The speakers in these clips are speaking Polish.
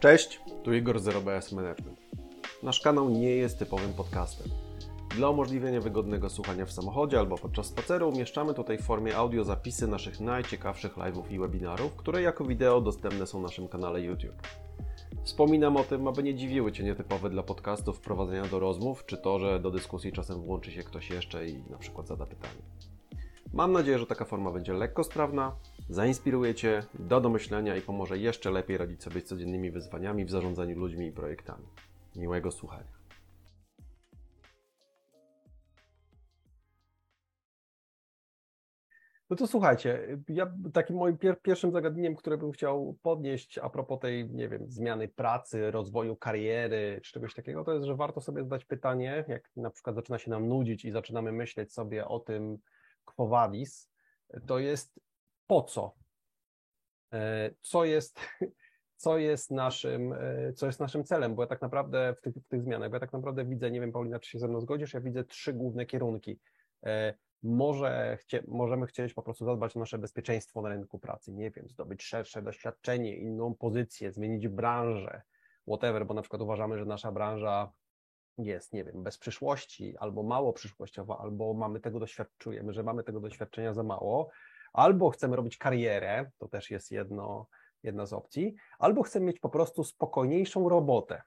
Cześć, tu Igor z ZeroBS Management. Nasz kanał nie jest typowym podcastem. Dla umożliwienia wygodnego słuchania w samochodzie albo podczas spaceru umieszczamy tutaj w formie audio zapisy naszych najciekawszych live'ów i webinarów, które jako wideo dostępne są na naszym kanale YouTube. Wspominam o tym, aby nie dziwiły Cię nietypowe dla podcastów wprowadzenia do rozmów, czy to, że do dyskusji czasem włączy się ktoś jeszcze i na przykład zada pytanie. Mam nadzieję, że taka forma będzie lekko sprawna, zainspiruje Cię, do myślenia i pomoże jeszcze lepiej radzić sobie z codziennymi wyzwaniami w zarządzaniu ludźmi i projektami. Miłego słuchania. No to słuchajcie, ja takim moim pier pierwszym zagadnieniem, które bym chciał podnieść a propos tej, nie wiem, zmiany pracy, rozwoju kariery czy czegoś takiego, to jest, że warto sobie zadać pytanie, jak na przykład zaczyna się nam nudzić i zaczynamy myśleć sobie o tym quo vadis, to jest po co? E, co jest, co jest naszym, e, co jest naszym celem, bo ja tak naprawdę w tych, w tych zmianach, bo ja tak naprawdę widzę, nie wiem Paulina, czy się ze mną zgodzisz, ja widzę trzy główne kierunki. E, może chcie, możemy chcieć po prostu zadbać o nasze bezpieczeństwo na rynku pracy, nie wiem, zdobyć szersze doświadczenie, inną pozycję, zmienić branżę, whatever, bo na przykład uważamy, że nasza branża jest, nie wiem, bez przyszłości, albo mało przyszłościowa, albo mamy tego doświadczujemy, że mamy tego doświadczenia za mało, albo chcemy robić karierę, to też jest jedno, jedna z opcji, albo chcemy mieć po prostu spokojniejszą robotę.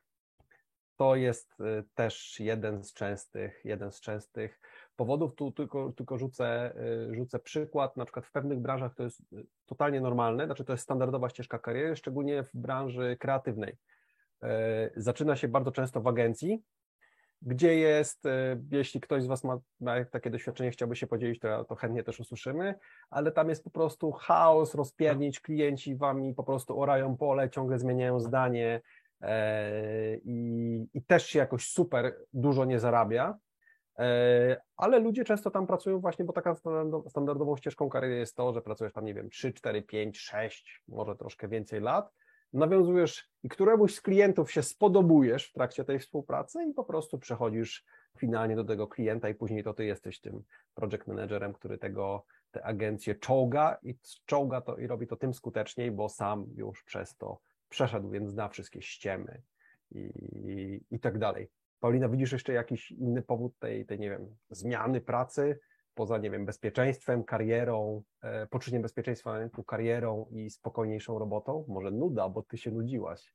To jest y, też jeden z częstych, jeden z częstych powodów. Tu tylko, tylko rzucę, y, rzucę przykład. Na przykład w pewnych branżach to jest y, totalnie normalne, znaczy to jest standardowa ścieżka kariery, szczególnie w branży kreatywnej. Zaczyna się bardzo często w agencji, gdzie jest, jeśli ktoś z Was ma, ma, takie doświadczenie, chciałby się podzielić, to, to chętnie też usłyszymy, ale tam jest po prostu chaos, rozpiernić, klienci Wami po prostu orają pole, ciągle zmieniają zdanie i, i też się jakoś super dużo nie zarabia, E, ale ludzie często tam pracują właśnie, bo taką standardową ścieżką kariery jest to, że pracujesz tam, nie wiem, 3, 4, 5, 6, może troszkę więcej lat, nawiązujesz i któremuś z klientów się spodobujesz w trakcie tej współpracy i po prostu przechodzisz finalnie do tego klienta i później to ty jesteś tym project managerem, który tego, te agencje czołga i czołga to i robi to tym skuteczniej, bo sam już przez to przeszedł, więc zna wszystkie ściemy i, i, tak dalej. Paulina, widzisz jeszcze jakiś inny powód tej, tej, nie wiem, zmiany pracy, poza, nie wiem, bezpieczeństwem, karierą, e, poczuciem bezpieczeństwa na rynku, karierą i spokojniejszą robotą? Może nuda, bo ty się nudziłaś.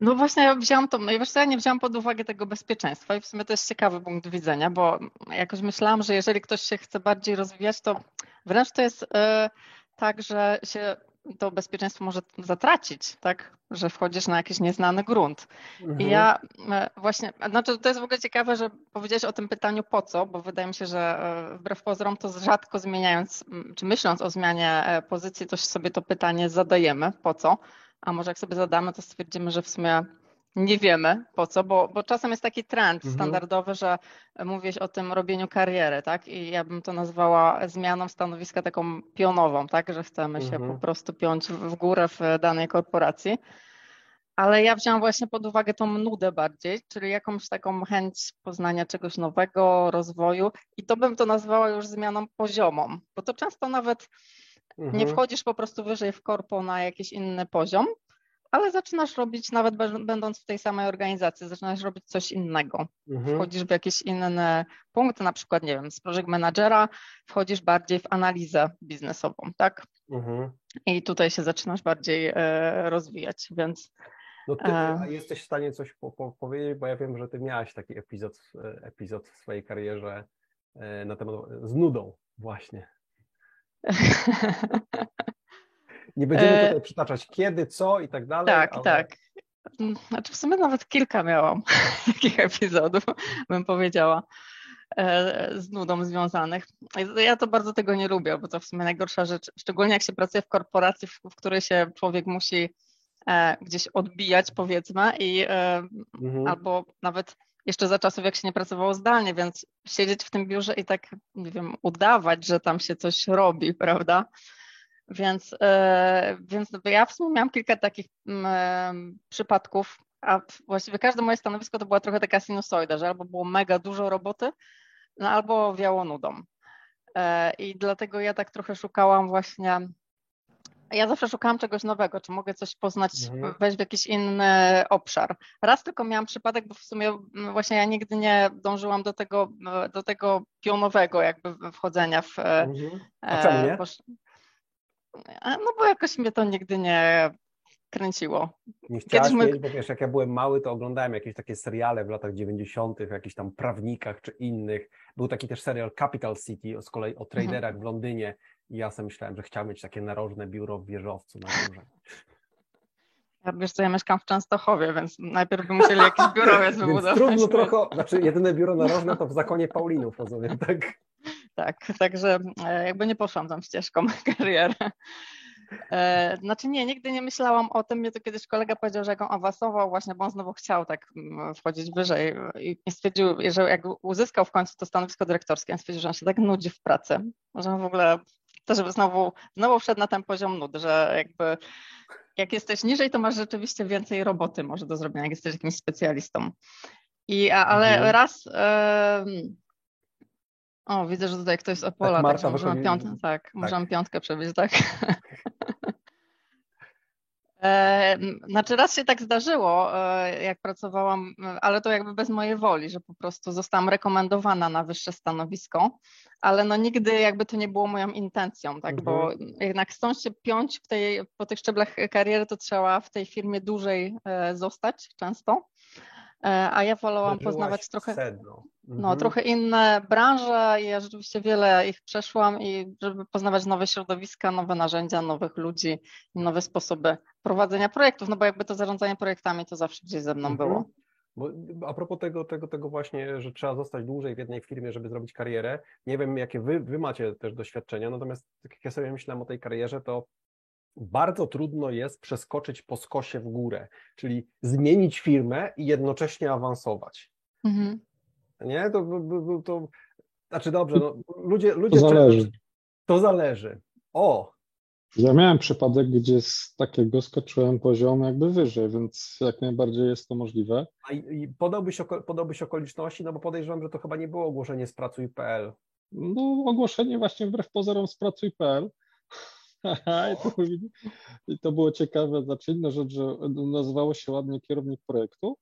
No właśnie, ja wziąłam to, no wiesz co, ja nie wziąłam pod uwagę tego bezpieczeństwa i w sumie to jest ciekawy punkt widzenia, bo jakoś myślałam, że jeżeli ktoś się chce bardziej rozwijać, to wręcz to jest e, tak, że się to bezpieczeństwo może zatracić, tak? Że wchodzisz na jakiś nieznany grunt. Mhm. I ja e, właśnie, znaczy to jest w ogóle ciekawe, że powiedziałeś o tym pytaniu po co, bo wydaje mi się, że e, wbrew pozorom to rzadko zmieniając, czy myśląc o zmianie e, pozycji, to sobie to pytanie zadajemy, po co, a może jak sobie zadamy, to stwierdzimy, że w sumie nie wiemy po co, bo, bo czasem jest taki trend mhm. standardowy, że mówisz o tym robieniu kariery, tak? I ja bym to nazwała zmianą stanowiska taką pionową, tak? Że chcemy mhm. się po prostu piąć w górę w danej korporacji. Ale ja wziąłam właśnie pod uwagę tą nudę bardziej, czyli jakąś taką chęć poznania czegoś nowego, rozwoju i to bym to nazwała już zmianą poziomą, bo to często nawet mhm. nie wchodzisz po prostu wyżej w korpo na jakiś inny poziom, ale zaczynasz robić, nawet będąc w tej samej organizacji, zaczynasz robić coś innego. Mhm. Wchodzisz w jakieś inne punkty, na przykład, nie wiem, z project managera wchodzisz bardziej w analizę biznesową, tak? Mhm. I tutaj się zaczynasz bardziej e, rozwijać, więc. No ty e, jesteś w stanie coś po, po, powiedzieć, bo ja wiem, że ty miałaś taki epizod, e, epizod w swojej karierze e, na temat z nudą właśnie. Nie będziemy e, tutaj przytaczać kiedy, co i tak dalej. Tak, ale... tak. Znaczy w sumie nawet kilka miałam takich epizodów, bym powiedziała, e, z nudą związanych. Ja to bardzo tego nie lubię, bo to w sumie najgorsza rzecz, szczególnie jak się pracuje w korporacji, w której się człowiek musi e, gdzieś odbijać, powiedzmy, i mhm. albo nawet jeszcze za czasów, jak się nie pracowało zdalnie, więc siedzieć w tym biurze i tak, nie wiem, udawać, że tam się coś robi, prawda? Więc, e, więc ja w sumie miałam kilka takich mm, przypadków, a właściwie każde moje stanowisko to była trochę taka sinusoida, że albo było mega dużo roboty, no albo wiało nudą. E, I dlatego ja tak trochę szukałam właśnie ja zawsze szukałam czegoś nowego, czy mogę coś poznać, mhm. wejść w jakiś inny obszar. Raz tylko miałam przypadek, bo w sumie mm, właśnie ja nigdy nie dążyłam do tego, do tego pionowego jakby wchodzenia w... Mhm. A czemu nie? No bo jakoś mnie to nigdy nie kręciło. Nie chciałaś my... mieć, bo wiesz, jak ja byłem mały, to oglądałem jakieś takie seriale w latach 90., o jakichś tam prawnikach czy innych. Był taki też serial Capital City, z kolei o mhm. traderach w Londynie. I ja sobie myślałem, że chciałem mieć takie narożne biuro w wieżowcu na górze. Ja wiesz co, ja mieszkam w Częstochowie, więc najpierw by musieli jakieś biuro wybudować. trudno trochę, znaczy jedyne biuro narożne to w zakonie Paulinów, rozumiem, tak? Tak, także e, jakby nie poszłam tą ścieżką kariery. E, znaczy nie, nigdy nie myślałam o tym. Mnie to kiedyś kolega powiedział, że jak on awansował właśnie, bo on znowu chciał tak mm, wchodzić wyżej i stwierdził, że jak uzyskał w końcu to stanowisko dyrektorskie, on stwierdził, że on się tak nudzi w pracy, że w ogóle to, żeby znowu, znowu wszedł na ten poziom nud, że jakby jak jesteś niżej, to masz rzeczywiście więcej roboty może do zrobienia, jak jesteś jakimś specjalistą. I, a, ale mhm. raz... o, widzę, że tutaj ktoś z Opola, tak, Marta, także możemy, piąt, tak, tak, możemy piątkę przebić, tak? E, znaczy raz się tak zdarzyło, e, jak pracowałam, ale to jakby bez mojej woli, że po prostu zostałam rekomendowana na wyższe stanowisko, ale no nigdy jakby to nie było moją intencją, tak, mhm. bo jednak chcąc się piąć w tej, po tych szczeblach kariery, to trzeba w tej firmie dłużej e, zostać często. E, a ja wolałam poznawać trochę, sedno. no, mhm. trochę inne branże. Ja rzeczywiście wiele ich przeszłam i żeby poznawać nowe środowiska, nowe narzędzia, nowych ludzi nowe sposoby prowadzenia projektów, no bo jakby to zarządzanie projektami to zawsze gdzieś ze mną mhm. było. Bo a propos tego, tego, tego właśnie, że trzeba zostać dłużej w jednej firmie, żeby zrobić karierę, nie wiem jakie wy, wy macie też doświadczenia, natomiast tak jak ja sobie myślałem o tej karierze, to bardzo trudno jest przeskoczyć po skosie w górę, czyli zmienić firmę i jednocześnie awansować. Mhm. Nie? To, to, to, znaczy dobrze, no, ludzie, ludzie to zależy. To zależy. O! Ja miałem przypadek, gdzie z takiego skoczyłem poziom jakby wyżej, więc jak najbardziej jest to możliwe. A i, podałbyś, podałbyś okoliczności, no bo podejrzewam, że to chyba nie było ogłoszenie z pracuj.pl. No ogłoszenie właśnie wbrew pozorom z pracuj.pl. I to, I to było ciekawe, znaczy inna rzecz, że nazywało się ładnie kierownik projektu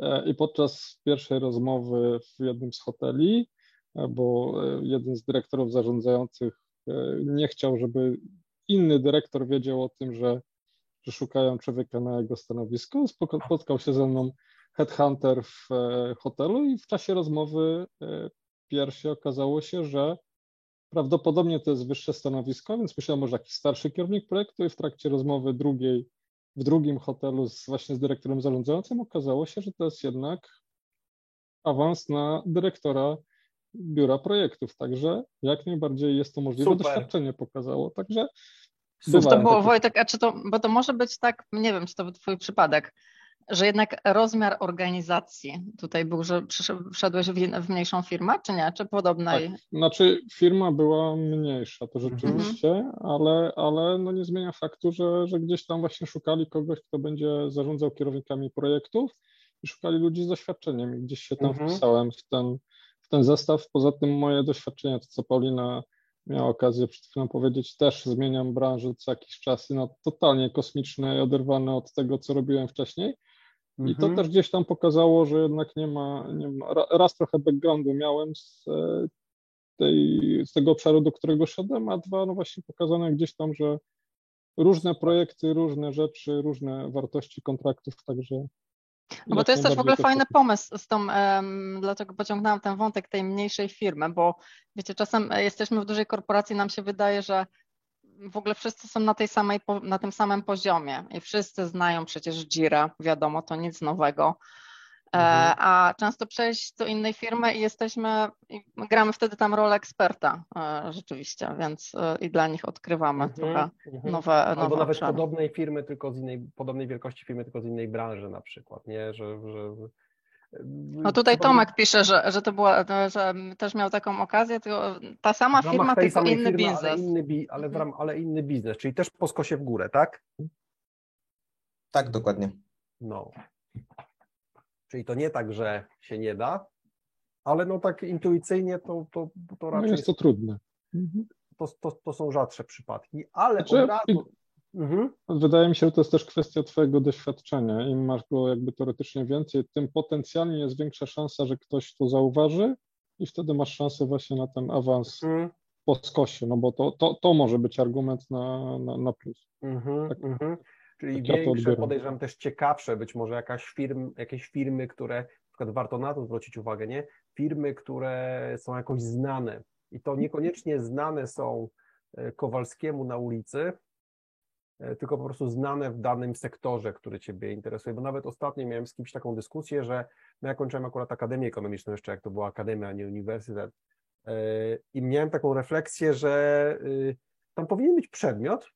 e, i podczas pierwszej rozmowy w jednym z hoteli, e, bo e, jeden z dyrektorów zarządzających nie chciał, żeby inny dyrektor wiedział o tym, że, że szukają człowieka na jego stanowisko. Spotkał się ze mną headhunter w hotelu i w czasie rozmowy pierwszej okazało się, że Prawdopodobnie to jest wyższe stanowisko, więc myślałem, może jakiś starszy kierownik projektu i w trakcie rozmowy drugiej, w drugim hotelu z, właśnie z dyrektorem zarządzającym okazało się, że to jest jednak awans na dyrektora biura projektów, także jak najbardziej jest to możliwe, Super. doświadczenie pokazało, także Cóż to było, Wojtek, a czy to, bo to może być tak, nie wiem, czy to był twój przypadek, że jednak rozmiar organizacji tutaj był, że wszedłeś w, mniejszą firmę, czy nie? Czy podobnej? Tak. Znaczy firma była mniejsza, to mhm. rzeczywiście, mhm. ale, ale no nie zmienia faktu, że, że gdzieś tam właśnie szukali kogoś, kto będzie zarządzał kierownikami projektów i szukali ludzi z doświadczeniem i gdzieś się tam mhm. wpisałem w ten, w ten zestaw. Poza tym moje doświadczenie, to co Paulina miała okazję przed chwilą powiedzieć, też zmieniam branżę co jakiś czas i no totalnie kosmiczne i oderwane od tego, co robiłem wcześniej. I to mhm. też gdzieś tam pokazało, że jednak nie ma, nie ma raz trochę backgroundu miałem z, e, tej, z tego obszaru, do którego szedłem, a dwa, no właśnie pokazane gdzieś tam, że różne projekty, różne rzeczy, różne wartości kontraktów, także no bo to jest też w ogóle fajny pomysł z tą, um, dlaczego pociągnęłam ten wątek tej mniejszej firmy, bo wiecie, czasem jesteśmy w dużej korporacji, nam się wydaje, że w ogóle wszyscy są na, tej samej, na tym samym poziomie i wszyscy znają przecież Jira, wiadomo, to nic nowego. E, mhm. A często przejść do innej firmy i jesteśmy, i gramy wtedy tam rolę eksperta e, rzeczywiście, więc e, i dla nich odkrywamy mhm. trochę mhm. nowe, nowe Albo nawet obszary. podobnej firmy, tylko z innej, podobnej wielkości firmy, tylko z innej branży na przykład, nie, że, że no tutaj Tomek pisze, że, że to była, że też miał taką okazję, ta sama firma, tylko inny firmy, biznes. Ale inny, ale, mhm. ram, ale inny biznes, czyli też po skosie w górę, tak? Tak, dokładnie. No. Czyli to nie tak, że się nie da, ale no tak intuicyjnie to, to, to no raczej... No jest to trudne. To, to, to są rzadsze przypadki, ale Znaczy, od razu... Mhm. Wydaje mi się, że to jest też kwestia Twojego doświadczenia. Im masz go jakby teoretycznie więcej, tym potencjalnie jest większa szansa, że ktoś to zauważy i wtedy masz szansę właśnie na ten awans Mhm. po skosie, no bo to, to, to może być argument na, na, na plus. Mhm, Tak. mhm. Czyli Tak ja większe, odbieram. podejrzewam też ciekawsze, być może jakaś firm, jakieś firmy, które, na przykład warto na to zwrócić uwagę, nie? Firmy, które są jakoś znane i to niekoniecznie znane są e, Kowalskiemu na ulicy, tylko po prostu znane w danym sektorze, który Ciebie interesuje, bo nawet ostatnio miałem z kimś taką dyskusję, że no ja kończyłem akurat Akademię Ekonomiczną jeszcze, jak to była Akademia, a nie Uniwersytet. E, i miałem taką refleksję, że y, tam powinien być przedmiot,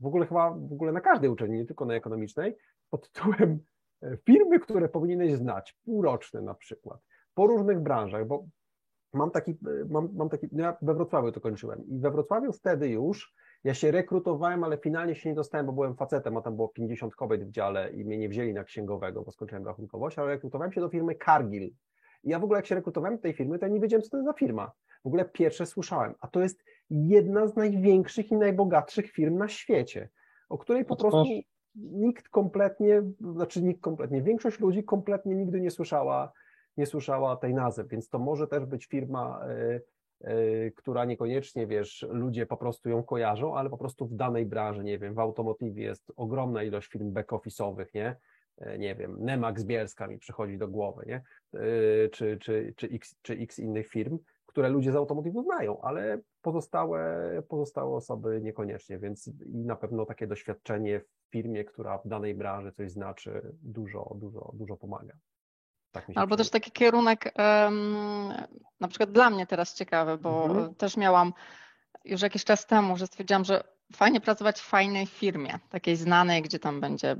w ogóle chyba w ogóle na każdej uczelni, nie tylko na ekonomicznej, pod tytułem e, firmy, które powinieneś znać, półroczne na przykład, po różnych branżach, bo mam taki, e, mam, mam taki, no ja we Wrocławiu to kończyłem i we Wrocławiu wtedy już ja się rekrutowałem, ale finalnie się nie dostałem, bo byłem facetem, a tam było 50 kobiet w dziale i mnie nie wzięli na księgowego, bo skończyłem rachunkowość, ale rekrutowałem się do firmy Cargill. I ja w ogóle jak się rekrutowałem do tej firmy, to ja nie wiedziałem, co to jest za firma. W ogóle pierwsze słyszałem, a to jest jedna z największych i najbogatszych firm na świecie, o której po No prostu nikt kompletnie, znaczy nikt kompletnie, większość ludzi kompletnie nigdy nie słyszała, nie słyszała tej nazwy, więc to może też być firma, y, która niekoniecznie, wiesz, ludzie po prostu ją kojarzą, ale po prostu w danej branży, nie wiem, w automotywie jest ogromna ilość firm back-office'owych, nie? E, Nie wiem, Nemax Bielska mi przychodzi do głowy, nie? Y, Czy, czy, czy, x, czy x innych firm, które ludzie z automotywu znają, ale pozostałe, pozostałe osoby niekoniecznie, więc i na pewno takie doświadczenie w firmie, która w danej branży coś znaczy, dużo, dużo, dużo pomaga. Tak Albo też przydaje. taki kierunek, em, na przykład dla mnie teraz ciekawy, bo Mhm. też miałam już jakiś czas temu, że stwierdziłam, że fajnie pracować w fajnej firmie, takiej znanej, gdzie tam będzie.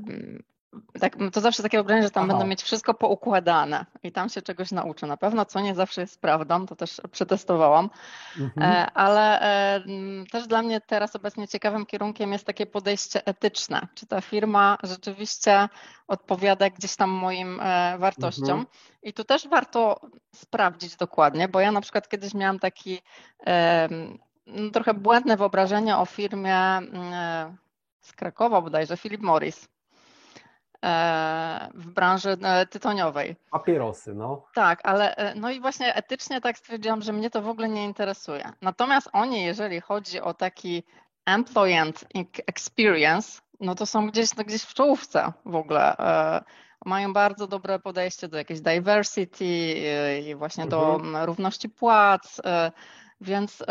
Tak, to zawsze takie wrażenie, że tam Aha. będą mieć wszystko poukładane i tam się czegoś nauczę. Na pewno, co nie zawsze jest prawdą, to też przetestowałam. Mhm. E, Ale e, też dla mnie teraz obecnie ciekawym kierunkiem jest takie podejście etyczne. Czy ta firma rzeczywiście odpowiada gdzieś tam moim e, wartościom? Mhm. I tu też warto sprawdzić dokładnie, bo ja na przykład kiedyś miałam taki no, trochę błędne wyobrażenie o firmie mm, z Krakowa bodajże, Philip Morris w branży e, tytoniowej. Papierosy, no. Tak, ale e, no i właśnie etycznie tak stwierdziłam, że mnie to w ogóle nie interesuje. Natomiast oni, jeżeli chodzi o taki employee experience, no to są gdzieś, no gdzieś w czołówce w ogóle. E, Mają bardzo dobre podejście do jakiejś diversity e, i właśnie do Mhm. równości płac, e, więc,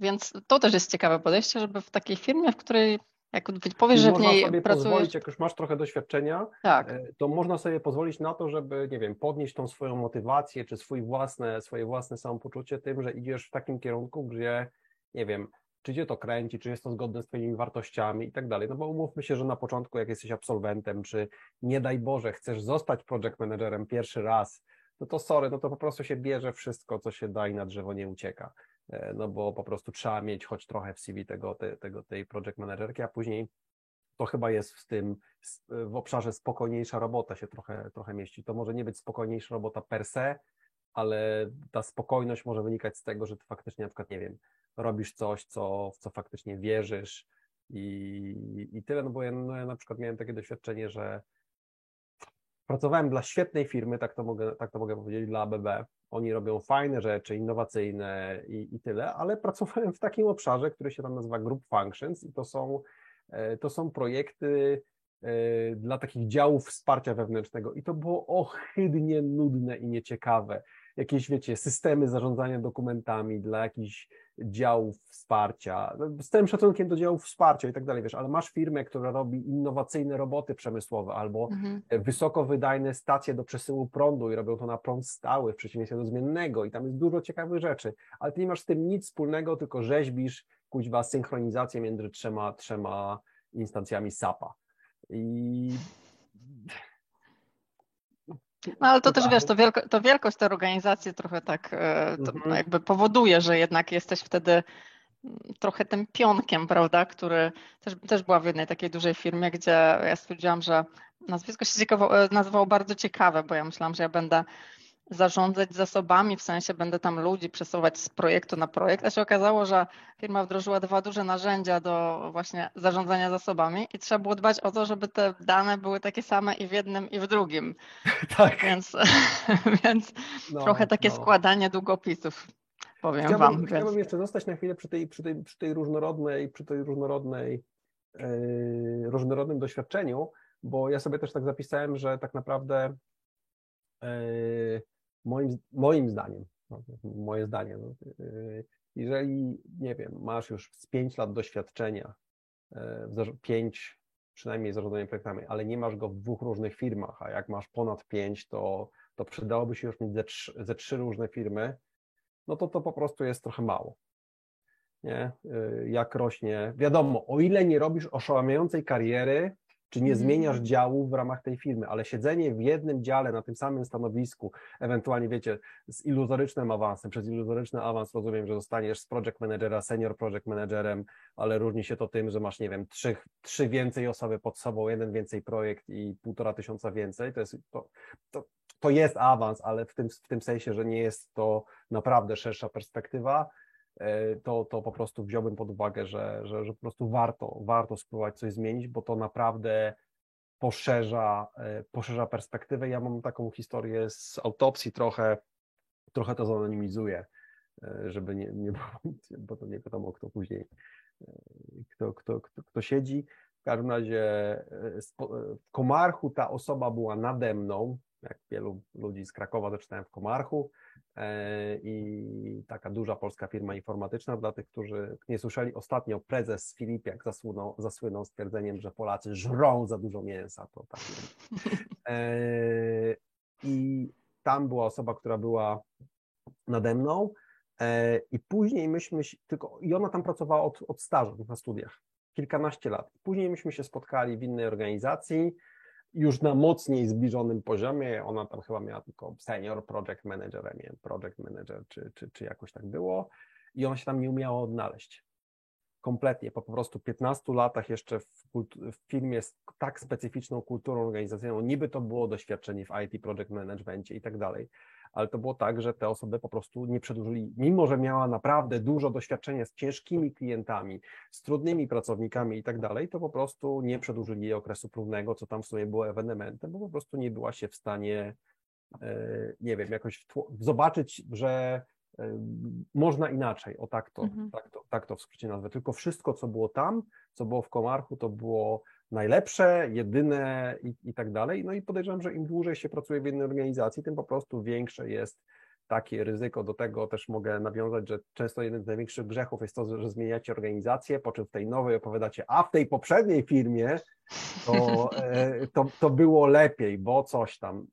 więc to też jest ciekawe podejście, żeby w takiej firmie, w której jak powiesz, że w można niej sobie pracujesz, pozwolić, jak już masz trochę doświadczenia, tak, e, to można sobie pozwolić na to, żeby, nie wiem, podnieść tą swoją motywację, czy swój własne, swoje własne samopoczucie tym, że idziesz w takim kierunku, gdzie, nie wiem, czy cię to kręci, czy jest to zgodne z twoimi wartościami i tak dalej. No bo umówmy się, że na początku, jak jesteś absolwentem, czy nie daj Boże, chcesz zostać project managerem pierwszy raz, no to sorry, no to po prostu się bierze wszystko, co się da i na drzewo nie ucieka. E, No bo po prostu trzeba mieć choć trochę w CV tego, te, tego, tej project managerki, a później to chyba jest w tym, s- w obszarze spokojniejsza robota się trochę, trochę mieści. To może nie być spokojniejsza robota per se, ale ta spokojność może wynikać z tego, że ty faktycznie na przykład, nie wiem, robisz coś, co, w co faktycznie wierzysz i, i tyle, no bo ja, no ja na przykład miałem takie doświadczenie, że pracowałem dla świetnej firmy, tak to mogę, tak to mogę powiedzieć, dla ABB. Oni robią fajne rzeczy, innowacyjne i, i tyle, ale pracowałem w takim obszarze, który się tam nazywa Group Functions i to są, e, to są projekty e, dla takich działów wsparcia wewnętrznego i to było ohydnie nudne i nieciekawe. Jakieś, wiecie, systemy zarządzania dokumentami dla jakichś działów wsparcia, z całym szacunkiem do działów wsparcia i tak dalej, wiesz, ale masz firmę, która robi innowacyjne roboty przemysłowe albo mhm. wysokowydajne stacje do przesyłu prądu i robią to na prąd stały w przeciwieństwie do zmiennego i tam jest dużo ciekawych rzeczy, ale ty nie masz z tym nic wspólnego, tylko rzeźbisz kuźwa synchronizację między trzema, trzema instancjami SAP-a. I No ale to No też wiesz, to, wielko, to wielkość tej organizacji trochę tak e, Mhm. jakby powoduje, że jednak jesteś wtedy mm, trochę tym pionkiem, prawda, który też, też była w jednej takiej dużej firmie, gdzie ja stwierdziłam, że nazwisko się ciekawo, e, nazywało bardzo ciekawe, bo ja myślałam, że ja będę zarządzać zasobami, w sensie będę tam ludzi przesuwać z projektu na projekt, a się okazało, że firma wdrożyła dwa duże narzędzia do właśnie zarządzania zasobami i trzeba było dbać o to, żeby te dane były takie same i w jednym i w drugim. Tak. Więc, więc No, trochę takie no. składanie długopisów, powiem Chciałbym, Wam. Więc... chciałbym jeszcze zostać na chwilę przy tej, przy tej, przy tej różnorodnej, przy tej różnorodnej, yy, różnorodnym doświadczeniu, bo ja sobie też tak zapisałem, że tak naprawdę yy, moim, moim zdaniem, no, moje zdanie, no, yy, jeżeli, nie wiem, masz już z 5 lat doświadczenia, yy, w zarz- pięć przynajmniej zarządzaniem projektami, ale nie masz go w dwóch różnych firmach, a jak masz ponad pięć, to, to przydałoby się już mieć ze trzy, ze trzy różne firmy, no to to po prostu jest trochę mało. Nie? Y, Jak rośnie, wiadomo, o ile nie robisz oszałamiającej kariery, czy nie Mhm. zmieniasz działu w ramach tej firmy, ale siedzenie w jednym dziale na tym samym stanowisku, ewentualnie wiecie, z iluzorycznym awansem, przez iluzoryczny awans rozumiem, że zostaniesz z project managera senior project managerem, ale różni się to tym, że masz, nie wiem, trzy, trzy więcej osoby pod sobą, jeden więcej projekt i półtora tysiąca więcej, to jest, to, to, to jest awans, ale w tym, w tym sensie, że nie jest to naprawdę szersza perspektywa, to, to po prostu wziąłbym pod uwagę, że, że, że po prostu warto, warto spróbować coś zmienić, bo to naprawdę poszerza, e, poszerza perspektywę. Ja mam taką historię z autopsji trochę, trochę to zanonimizuję, e, żeby nie, nie bo to nie wiadomo, kto później, e, kto, kto, kto, kto siedzi. W każdym razie e, e, w Komarchu ta osoba była nade mną, jak wielu ludzi z Krakowa zaczynałem w Komarchu e, i taka duża polska firma informatyczna. Dla tych, którzy nie słyszeli, ostatnio prezes Filipiak zasłynął, zasłynął stwierdzeniem, że Polacy żrą za dużo mięsa. To tak. E, I tam była osoba, która była nade mną e, i później myśmy się, tylko i ona tam pracowała od, od stażu na studiach, kilkanaście lat. Później myśmy się spotkali w innej organizacji, już na mocniej zbliżonym poziomie. Ona tam chyba miała tylko senior project manager, nie project manager, czy, czy, czy jakoś tak było. I ona się tam nie umiała odnaleźć. Kompletnie, po po prostu 15 latach jeszcze w, w firmie z tak specyficzną kulturą organizacyjną, niby to było doświadczenie w IT, project managementie i tak dalej, ale to było tak, że te osoby po prostu nie przedłużyli, mimo że miała naprawdę dużo doświadczenia z ciężkimi klientami, z trudnymi pracownikami i tak dalej, to po prostu nie przedłużyli jej okresu próbnego, co tam w sumie było ewenementem, bo po prostu nie była się w stanie, e, nie wiem, jakoś zobaczyć, że e, można inaczej, o tak to, Mhm. tak, to, tak to w skrócie nazwę. Tylko wszystko, co było tam, co było w Komarchu, to było najlepsze, jedyne i, i tak dalej. No i podejrzewam, że im dłużej się pracuje w jednej organizacji, tym po prostu większe jest takie ryzyko. Do tego też mogę nawiązać, że często jeden z największych grzechów jest to, że zmieniacie organizację, po czym w tej nowej opowiadacie, a w tej poprzedniej firmie to, e, to, to było lepiej, bo coś tam.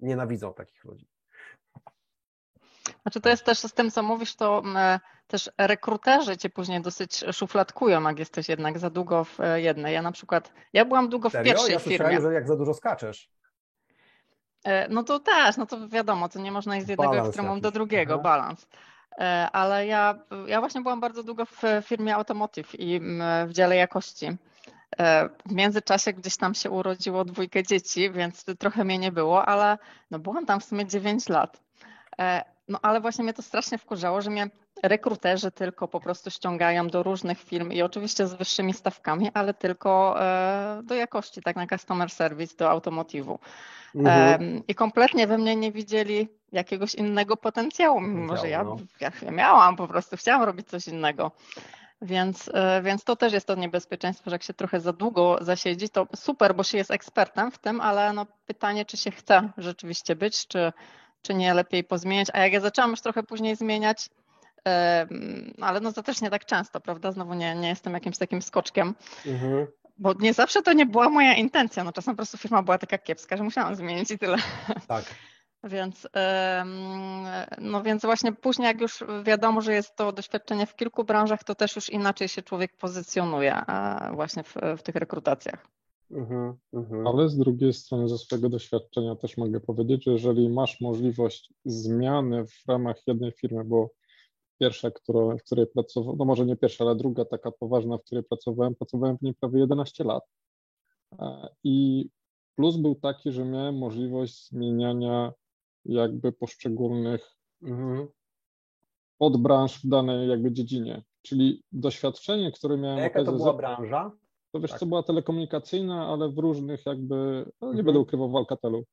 Nienawidzą takich ludzi. Znaczy to jest też z tym, co mówisz, to mm, też rekruterzy cię później dosyć szufladkują, jak jesteś jednak za długo w e, jednej. Ja na przykład, ja byłam długo w Serio? pierwszej Ja firmie. słyszałem, że jak za dużo skaczesz. E, No to też, no to wiadomo, to nie można iść z jednego Balans ekstremum jakiś. do drugiego, Aha. balans. E, Ale ja, ja właśnie byłam bardzo długo w firmie Automotive i w dziale jakości. E, W międzyczasie gdzieś tam się urodziło dwójkę dzieci, więc trochę mnie nie było, ale no byłam tam w sumie 9 lat. E, No ale właśnie mnie to strasznie wkurzało, że mnie rekruterzy tylko po prostu ściągają do różnych firm i oczywiście z wyższymi stawkami, ale tylko e, do jakości, tak na customer service, do automotywu. Mhm. I kompletnie we mnie nie widzieli jakiegoś innego potencjału, mimo że ja, ja, ja miałam po prostu, chciałam robić coś innego. Więc, e, więc to też jest to niebezpieczeństwo, że jak się trochę za długo zasiedzi, to super, bo się jest ekspertem w tym, ale no pytanie, czy się chce rzeczywiście być, czy, czy nie lepiej pozmieniać. A jak ja zaczęłam już trochę później zmieniać, ale no to też nie tak często, prawda? Znowu nie, nie jestem jakimś takim skoczkiem, Mhm. bo nie zawsze to nie była moja intencja. No czasem po prostu firma była taka kiepska, że musiałam zmienić i tyle. Tak. Więc, no więc właśnie później, jak już wiadomo, że jest to doświadczenie w kilku branżach, to też już inaczej się człowiek pozycjonuje e, właśnie w, w tych rekrutacjach. Mhm. Mhm. Ale z drugiej strony, ze swojego doświadczenia też mogę powiedzieć, że jeżeli masz możliwość zmiany w ramach jednej firmy, bo pierwsza, która, w której pracowałem, no może nie pierwsza, ale druga taka poważna, w której pracowałem, pracowałem w niej prawie 11 lat. E, I plus był taki, że miałem możliwość zmieniania jakby poszczególnych Mhm. podbranż w danej jakby dziedzinie. Czyli doświadczenie, które miałem A jaka to była za- branża? To wiesz, Tak. co była telekomunikacyjna, ale w różnych jakby, no nie Mhm. będę ukrywał w Alcatelu,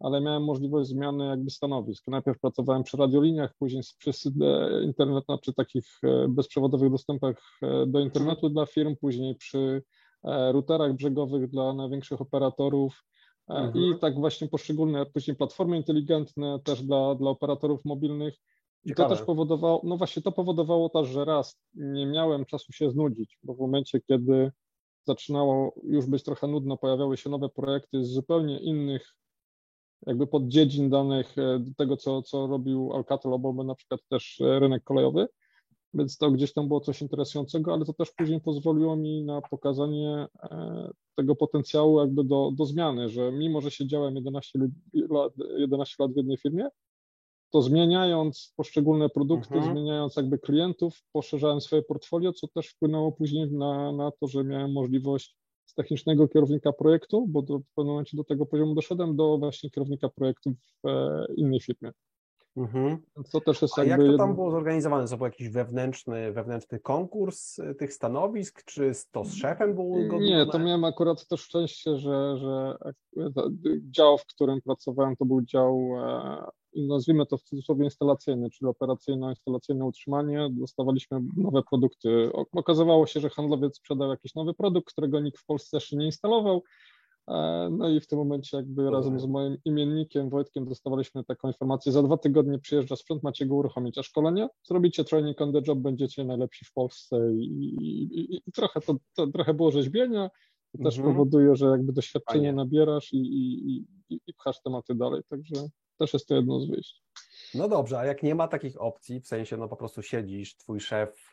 ale miałem możliwość zmiany jakby stanowisk. Najpierw pracowałem przy radioliniach, później przy e, internet, znaczy takich e, bezprzewodowych dostępach e, do internetu dla firm, później przy routerach brzegowych dla największych operatorów Mhm. i tak właśnie poszczególne później platformy inteligentne też dla, dla operatorów mobilnych. I to też powodowało, no właśnie to powodowało też, że raz nie miałem czasu się znudzić, bo w momencie, kiedy zaczynało już być trochę nudno, pojawiały się nowe projekty z zupełnie innych jakby poddziedzin danych e, tego, co, co robił Alcatel, albo na przykład też e, rynek kolejowy, więc to gdzieś tam było coś interesującego, ale to też później pozwoliło mi na pokazanie e, tego potencjału jakby do, do zmiany, że mimo, że siedziałem 11 lat, 11 lat w jednej firmie, to zmieniając poszczególne produkty, Mhm. zmieniając jakby klientów, poszerzałem swoje portfolio, co też wpłynęło później na, na to, że miałem możliwość z technicznego kierownika projektu, bo do, w pewnym momencie do tego poziomu doszedłem, do właśnie kierownika projektu w e, innej firmie. Mhm. To też jest A jak jakby to jedno- tam było zorganizowane? To był jakiś wewnętrzny, wewnętrzny konkurs y, tych stanowisk, czy to z szefem było uzgodnione? Nie, to miałem akurat to szczęście, że, że dział, w którym pracowałem, to był dział, e, nazwijmy to w cudzysłowie instalacyjny, czyli operacyjno-instalacyjne utrzymanie. Dostawaliśmy nowe produkty. Okazywało się, że handlowiec sprzedał jakiś nowy produkt, którego nikt w Polsce jeszcze nie instalował. E, No i w tym momencie jakby razem z moim imiennikiem Wojtkiem dostawaliśmy taką informację, za dwa tygodnie przyjeżdża sprzęt, macie go uruchomić, a szkolenie? Zrobicie training on the job, będziecie najlepsi w Polsce i, i, i, trochę to, to trochę było rzeźbienia, to też Mhm. powoduje, że jakby doświadczenie Fajnie. nabierasz i, i- i pchasz tematy dalej, także też jest to jedno z wyjść. No dobrze, a jak nie ma takich opcji, w sensie no po prostu siedzisz, twój szef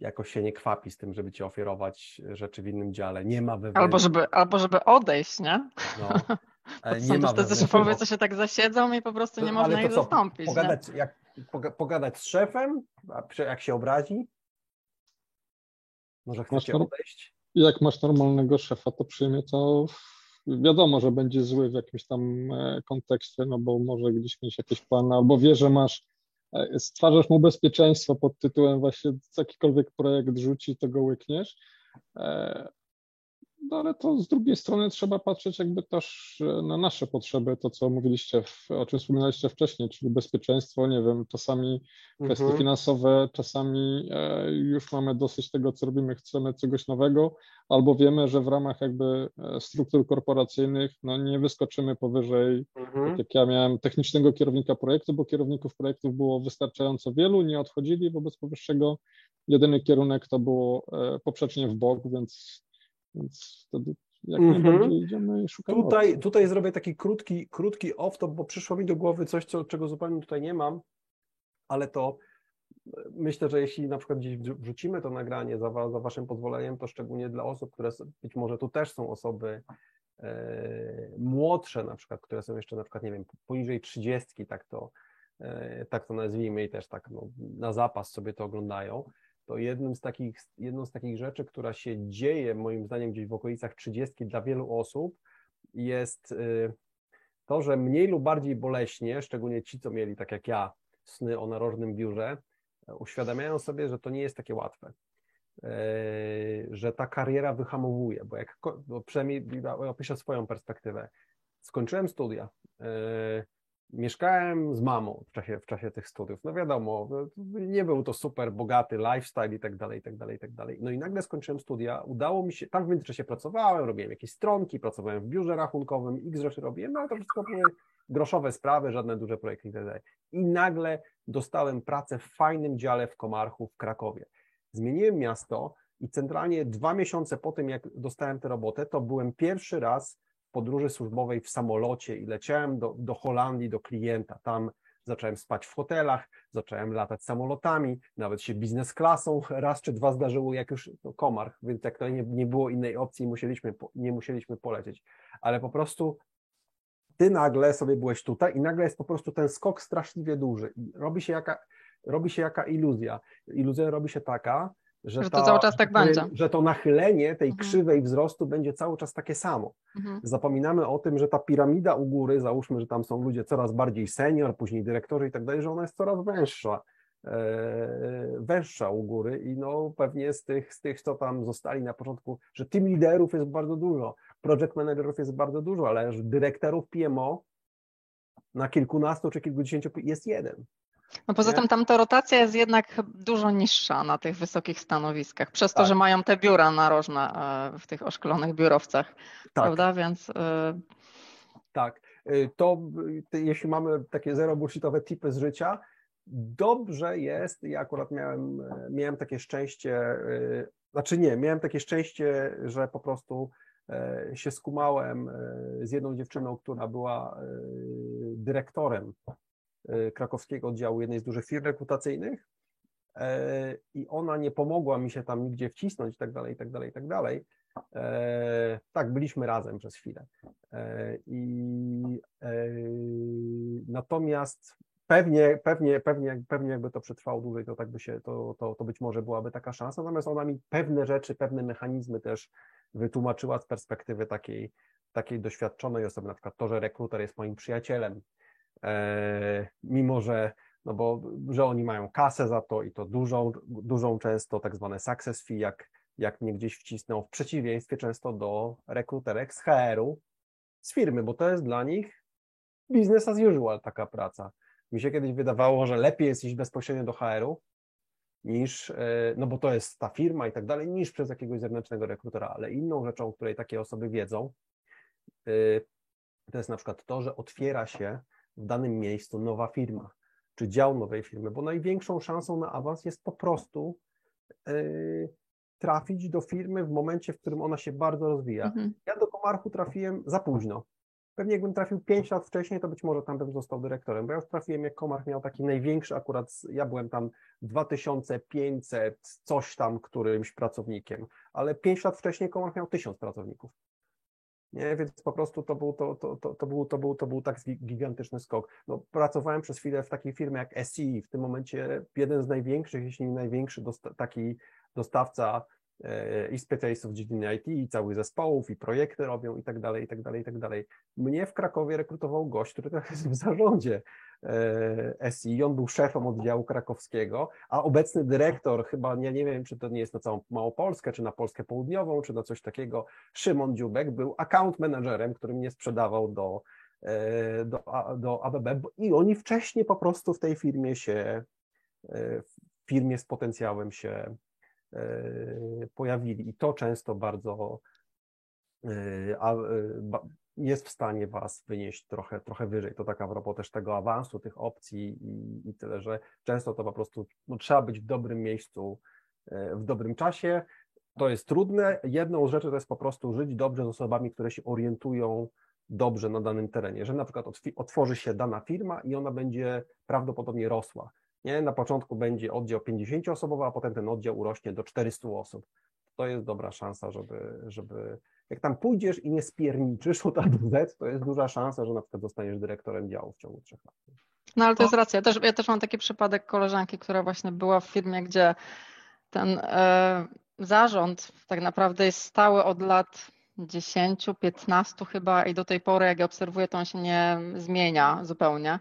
jakoś się nie kwapi z tym, żeby ci oferować rzeczy w innym dziale, nie ma wewnętrznego... Albo żeby, albo żeby odejść, nie? No, Bo ale nie są ma tacy szefowie, co się tak zasiedzą i po prostu nie można ich co, zastąpić. nie? Pogadać, jak, poga, pogadać z szefem, jak się obrazi? Może chcecie norm- odejść? Jak masz normalnego szefa, to przyjmie to wiadomo, że będzie zły w jakimś tam e, kontekście, no bo może gdzieś mieć jakieś plany, albo wie, że masz, e, stwarzasz mu bezpieczeństwo pod tytułem właśnie jakikolwiek projekt rzuci, to go łykniesz. No ale to z drugiej strony trzeba patrzeć jakby też e, na nasze potrzeby, to co mówiliście, o czym wspominaliście wcześniej, czyli bezpieczeństwo, nie wiem, czasami kwestie Mhm. finansowe, czasami e, już mamy dosyć tego, co robimy, chcemy czegoś nowego, albo wiemy, że w ramach jakby e, struktur korporacyjnych no, nie wyskoczymy powyżej, Mhm. tak jak ja miałem technicznego kierownika projektu, bo kierowników projektów było wystarczająco wielu, nie odchodzili wobec powyższego. Jedyny kierunek to było poprzecznie w bok, więc, więc wtedy jak Mhm. najbardziej idziemy szukamy. Tutaj, opcji. tutaj zrobię taki krótki, krótki off-top, bo przyszło mi do głowy coś, co, czego zupełnie tutaj nie mam, ale to e, myślę, że jeśli na przykład gdzieś wrzu- wrzucimy to nagranie za, wa- za Waszym pozwoleniem, to szczególnie dla osób, które być może tu też są osoby e, młodsze na przykład, które są jeszcze na przykład, nie wiem, poniżej 30, tak to, e, tak to nazwijmy i też tak no, na zapas sobie to oglądają, to jednym z takich, jedną z takich rzeczy, która się dzieje moim zdaniem gdzieś w okolicach 30 dla wielu osób jest y, to, że mniej lub bardziej boleśnie, szczególnie ci, co mieli tak jak ja sny o narożnym biurze, e, uświadamiają sobie, że to nie jest takie łatwe. E, Że ta kariera wyhamowuje, bo jak, bo przynajmniej opiszę swoją perspektywę. Skończyłem studia. Mieszkałem z mamą w czasie, w czasie tych studiów. No wiadomo, no, nie był to super bogaty lifestyle i tak dalej, i tak dalej, i tak dalej. No i nagle skończyłem studia, udało mi się, tam w międzyczasie pracowałem, robiłem jakieś stronki, pracowałem w biurze rachunkowym, x rzeczy robiłem, no ale to wszystko były groszowe sprawy, żadne duże projekty i tak dalej. I nagle dostałem pracę w fajnym dziale w Komarchu w Krakowie. Zmieniłem miasto i centralnie dwa miesiące po tym, jak dostałem tę robotę, to byłem pierwszy raz podróży służbowej w samolocie i leciałem do, do Holandii, do klienta. Tam zacząłem spać w hotelach, zacząłem latać samolotami, nawet się biznes klasą raz czy dwa zdarzyło, jak już no, Komarch, więc jak to nie, nie było innej opcji, musieliśmy, nie musieliśmy polecieć. Ale po prostu ty nagle sobie byłeś tutaj i nagle jest po prostu ten skok straszliwie duży. Robi się jaka, robi się jaka iluzja. Iluzja robi się taka, że, Że to cały czas tak będzie. że to nachylenie tej Mhm. krzywej wzrostu będzie cały czas takie samo. Mhm. Zapominamy o tym, że ta piramida u góry, załóżmy, że tam są ludzie coraz bardziej senior, później dyrektorzy i tak dalej, że ona jest coraz węższa. e, węższa u góry i no pewnie z tych, z tych, co tam zostali na początku, że team liderów jest bardzo dużo, project managerów jest bardzo dużo, ale dyrektorów PMO na kilkunastu czy kilkudziesięciu jest jeden. No poza Nie? tym tam ta rotacja jest jednak dużo niższa na tych wysokich stanowiskach, przez to, Tak. że mają te biura narożne e, w tych oszklonych biurowcach, Tak, prawda? Więc e, tak. Y, To jeśli mamy takie zero bullshitowe tipy z życia, dobrze jest, ja akurat miałem, e, miałem takie szczęście, znaczy nie, miałem takie szczęście, że po prostu e, się skumałem e, z jedną dziewczyną, która była e, dyrektorem e, krakowskiego oddziału jednej z dużych firm rekrutacyjnych e, i ona nie pomogła mi się tam nigdzie wcisnąć i tak dalej, i tak dalej, i tak dalej. E, Tak, byliśmy razem przez chwilę. E, I natomiast pewnie, pewnie, pewnie, pewnie jakby to przetrwało dłużej, to tak by się, to, to, to być może byłaby taka szansa. Natomiast ona mi pewne rzeczy, pewne mechanizmy też wytłumaczyła z perspektywy takiej, takiej doświadczonej osoby, na przykład to, że rekruter jest moim przyjacielem, mimo że no bo, że oni mają kasę za to i to dużą, dużą często, tak zwane success fee, jak, jak mnie gdzieś wcisnął, w przeciwieństwie często do rekruterek z HR-u, z firmy, bo to jest dla nich business as usual taka praca. Mi się kiedyś wydawało, że lepiej jest iść bezpośrednio do HR-u, niż, e, no bo to jest ta firma i tak dalej, niż przez jakiegoś zewnętrznego rekrutera, ale inną rzeczą, o której takie osoby wiedzą, y, to jest na przykład to, że otwiera się w danym miejscu nowa firma, czy dział nowej firmy, bo największą szansą na awans jest po prostu y, trafić do firmy w momencie, w którym ona się bardzo rozwija. mhm. Ja do Komarchu trafiłem za późno. Pewnie jakbym trafił 5 lat wcześniej, to być może tam bym został dyrektorem, bo ja już trafiłem, jak Komarch miał taki największy akurat, ja byłem tam 2500 coś tam którymś pracownikiem, ale 5 lat wcześniej Komarch miał 1000 pracowników. Nie, więc po prostu to był, to, to, to, to był, to był, to był tak gi- gigantyczny skok. No, pracowałem przez chwilę w takiej firmie jak SI, w tym momencie jeden z największych, jeśli nie największy dosta- taki dostawca e, i specjalistów w dziedzinie IT, i całych zespołów, i projekty robią, i tak dalej, i tak dalej, i tak dalej. Mnie w Krakowie rekrutował gość, który teraz jest w zarządzie e, SI, i. On był szefem oddziału krakowskiego, a obecny dyrektor, chyba nie, nie wiem, czy to nie jest na całą Małopolskę, czy na Polskę Południową, czy na coś takiego, Szymon Dziubek był account managerem, który mnie sprzedawał do, e, do, do ABB i oni wcześniej po prostu w tej firmie się, e, w firmie z potencjałem się e, pojawili. I to często bardzo e, e, jest w stanie Was wynieść trochę, trochę wyżej. To tak a propos też tego awansu, tych opcji i, i tyle, że często to po prostu no, trzeba być w dobrym miejscu e, w dobrym czasie. To jest trudne. Jedną z rzeczy to jest po prostu żyć dobrze z osobami, które się orientują dobrze na danym terenie, że na przykład otworzy się dana firma i ona będzie prawdopodobnie rosła. Nie? Na początku będzie oddział 50-osobowy, a potem ten oddział urośnie do 400 osób. To jest dobra szansa, żeby, żeby jak tam pójdziesz i nie spierniczysz od A do Z, to jest duża szansa, że na przykład zostaniesz dyrektorem działu w ciągu trzech lat. No ale to jest racja. Też, ja też mam taki przypadek koleżanki, która właśnie była w firmie, gdzie ten e, zarząd tak naprawdę jest stały od lat 10, 15 chyba i do tej pory, jak ja obserwuję, to on się nie zmienia zupełnie.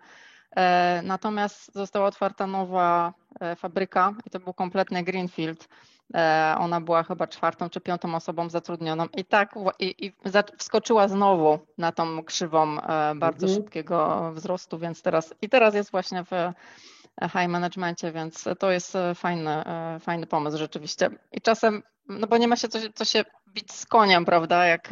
E, natomiast została otwarta nowa e, fabryka i to był kompletny greenfield. E, ona była chyba czwartą czy piątą osobą zatrudnioną i tak i, i wskoczyła znowu na tą krzywą e, bardzo Mhm. szybkiego wzrostu, więc teraz i teraz jest właśnie w high managementie, więc to jest e, fajny, fajny pomysł rzeczywiście. I czasem, no bo nie ma się co, co się bić z koniem, prawda? Jak,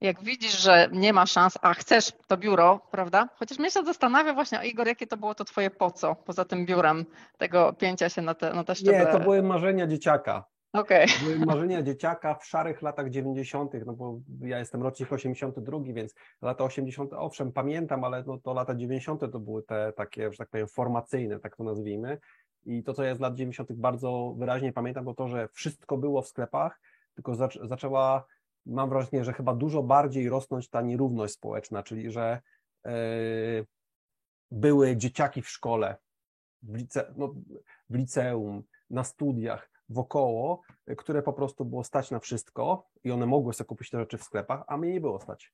jak widzisz, że nie ma szans, a chcesz to biuro, prawda? Chociaż mnie się zastanawia właśnie, Igor, jakie to było to twoje po co, poza tym biurem, tego pięcia się na te, na te szczeble. Nie, to były marzenia dzieciaka. Okej. Były marzenia dzieciaka w szarych latach 90., no bo ja jestem rocznik 82, więc lata 80. owszem, pamiętam, ale no to lata 90. to były te takie, że tak powiem, formacyjne, tak to nazwijmy. I to, co ja z lat 90. bardzo wyraźnie pamiętam, to to, że wszystko było w sklepach, tylko zac zaczęła, mam wrażenie, że chyba dużo bardziej rosnąć ta nierówność społeczna, czyli że yy, były dzieciaki w szkole, w, lice, no, w liceum, na studiach, wokoło, które po prostu było stać na wszystko i one mogły sobie kupić te rzeczy w sklepach, a mnie nie było stać.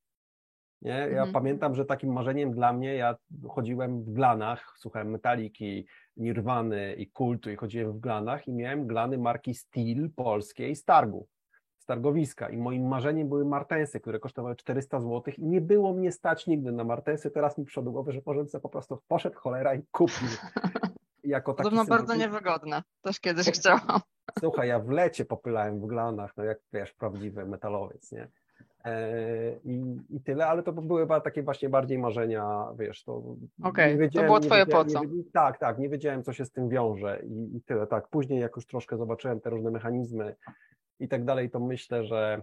Nie? Ja Mhm. pamiętam, że takim marzeniem dla mnie, ja chodziłem w glanach, słuchałem Metaliki, Nirwany i Kultu i chodziłem w glanach i miałem glany marki Steel polskiej z targu, z targowiska i moim marzeniem były martensy, które kosztowały 400 zł i nie było mnie stać nigdy na martensy, teraz mi przyszło do głowy, że może sobie po prostu poszedł cholera i kupił. Jako taki Podobno bardzo niewygodne. Też kiedyś chciałam. Słuchaj, ja w lecie popylałem w glanach, no jak wiesz, prawdziwy metalowiec, nie? E, I, I tyle, ale to były takie właśnie bardziej marzenia, wiesz, to Okej, nie to było twoje po co. Tak, tak, nie wiedziałem, co się z tym wiąże i, i tyle, tak. Później jak już troszkę zobaczyłem te różne mechanizmy i tak dalej, to myślę, że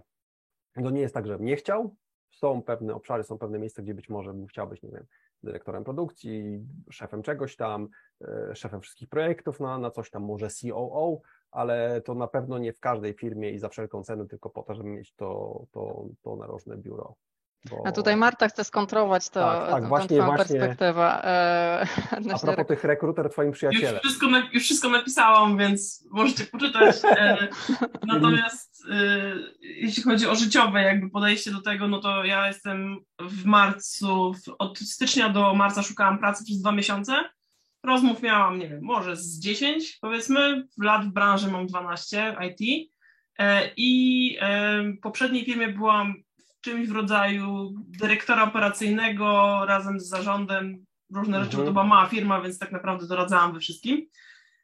to nie jest tak, że nie chciał. Są pewne obszary, są pewne miejsca, gdzie być może bym chciał być, nie wiem, dyrektorem produkcji, szefem czegoś tam, e, szefem wszystkich projektów na, na coś tam, może COO, ale to na pewno nie w każdej firmie i za wszelką cenę, tylko po to, żeby mieć to, to, to narożne biuro. Bo... A tutaj Marta chce skontrować to, Tak, tak, tą właśnie- twoją właśnie. perspektywę. E, A propos tych rekruter, twoim Już przyjacielem. wszystko, na, już wszystko napisałam, więc możecie poczytać. E, natomiast e, jeśli chodzi o życiowe jakby podejście do tego, no to ja jestem w marcu, w, od stycznia do marca szukałam pracy przez dwa miesiące. Rozmów miałam, nie wiem, może z 10 powiedzmy, lat w branży mam 12 IT e, i e, w poprzedniej firmie byłam czymś w rodzaju dyrektora operacyjnego razem z zarządem, różne rzeczy, bo to Mhm. była mała firma, więc tak naprawdę doradzałam we wszystkim.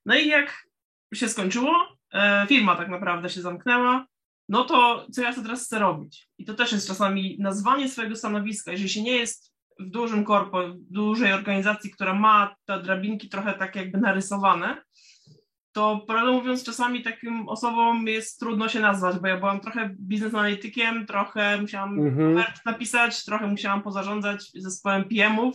No i jak się skończyło, e, firma tak naprawdę się zamknęła, no to co ja teraz chcę robić? I to też jest czasami nazwanie swojego stanowiska, jeżeli się nie jest w dużym korpo, w dużej organizacji, która ma te drabinki trochę tak jakby narysowane, to prawdę mówiąc, czasami takim osobom jest trudno się nazwać, bo ja byłam trochę biznes analitykiem, trochę musiałam Mhm. napisać, trochę musiałam pozarządzać zespołem PM-ów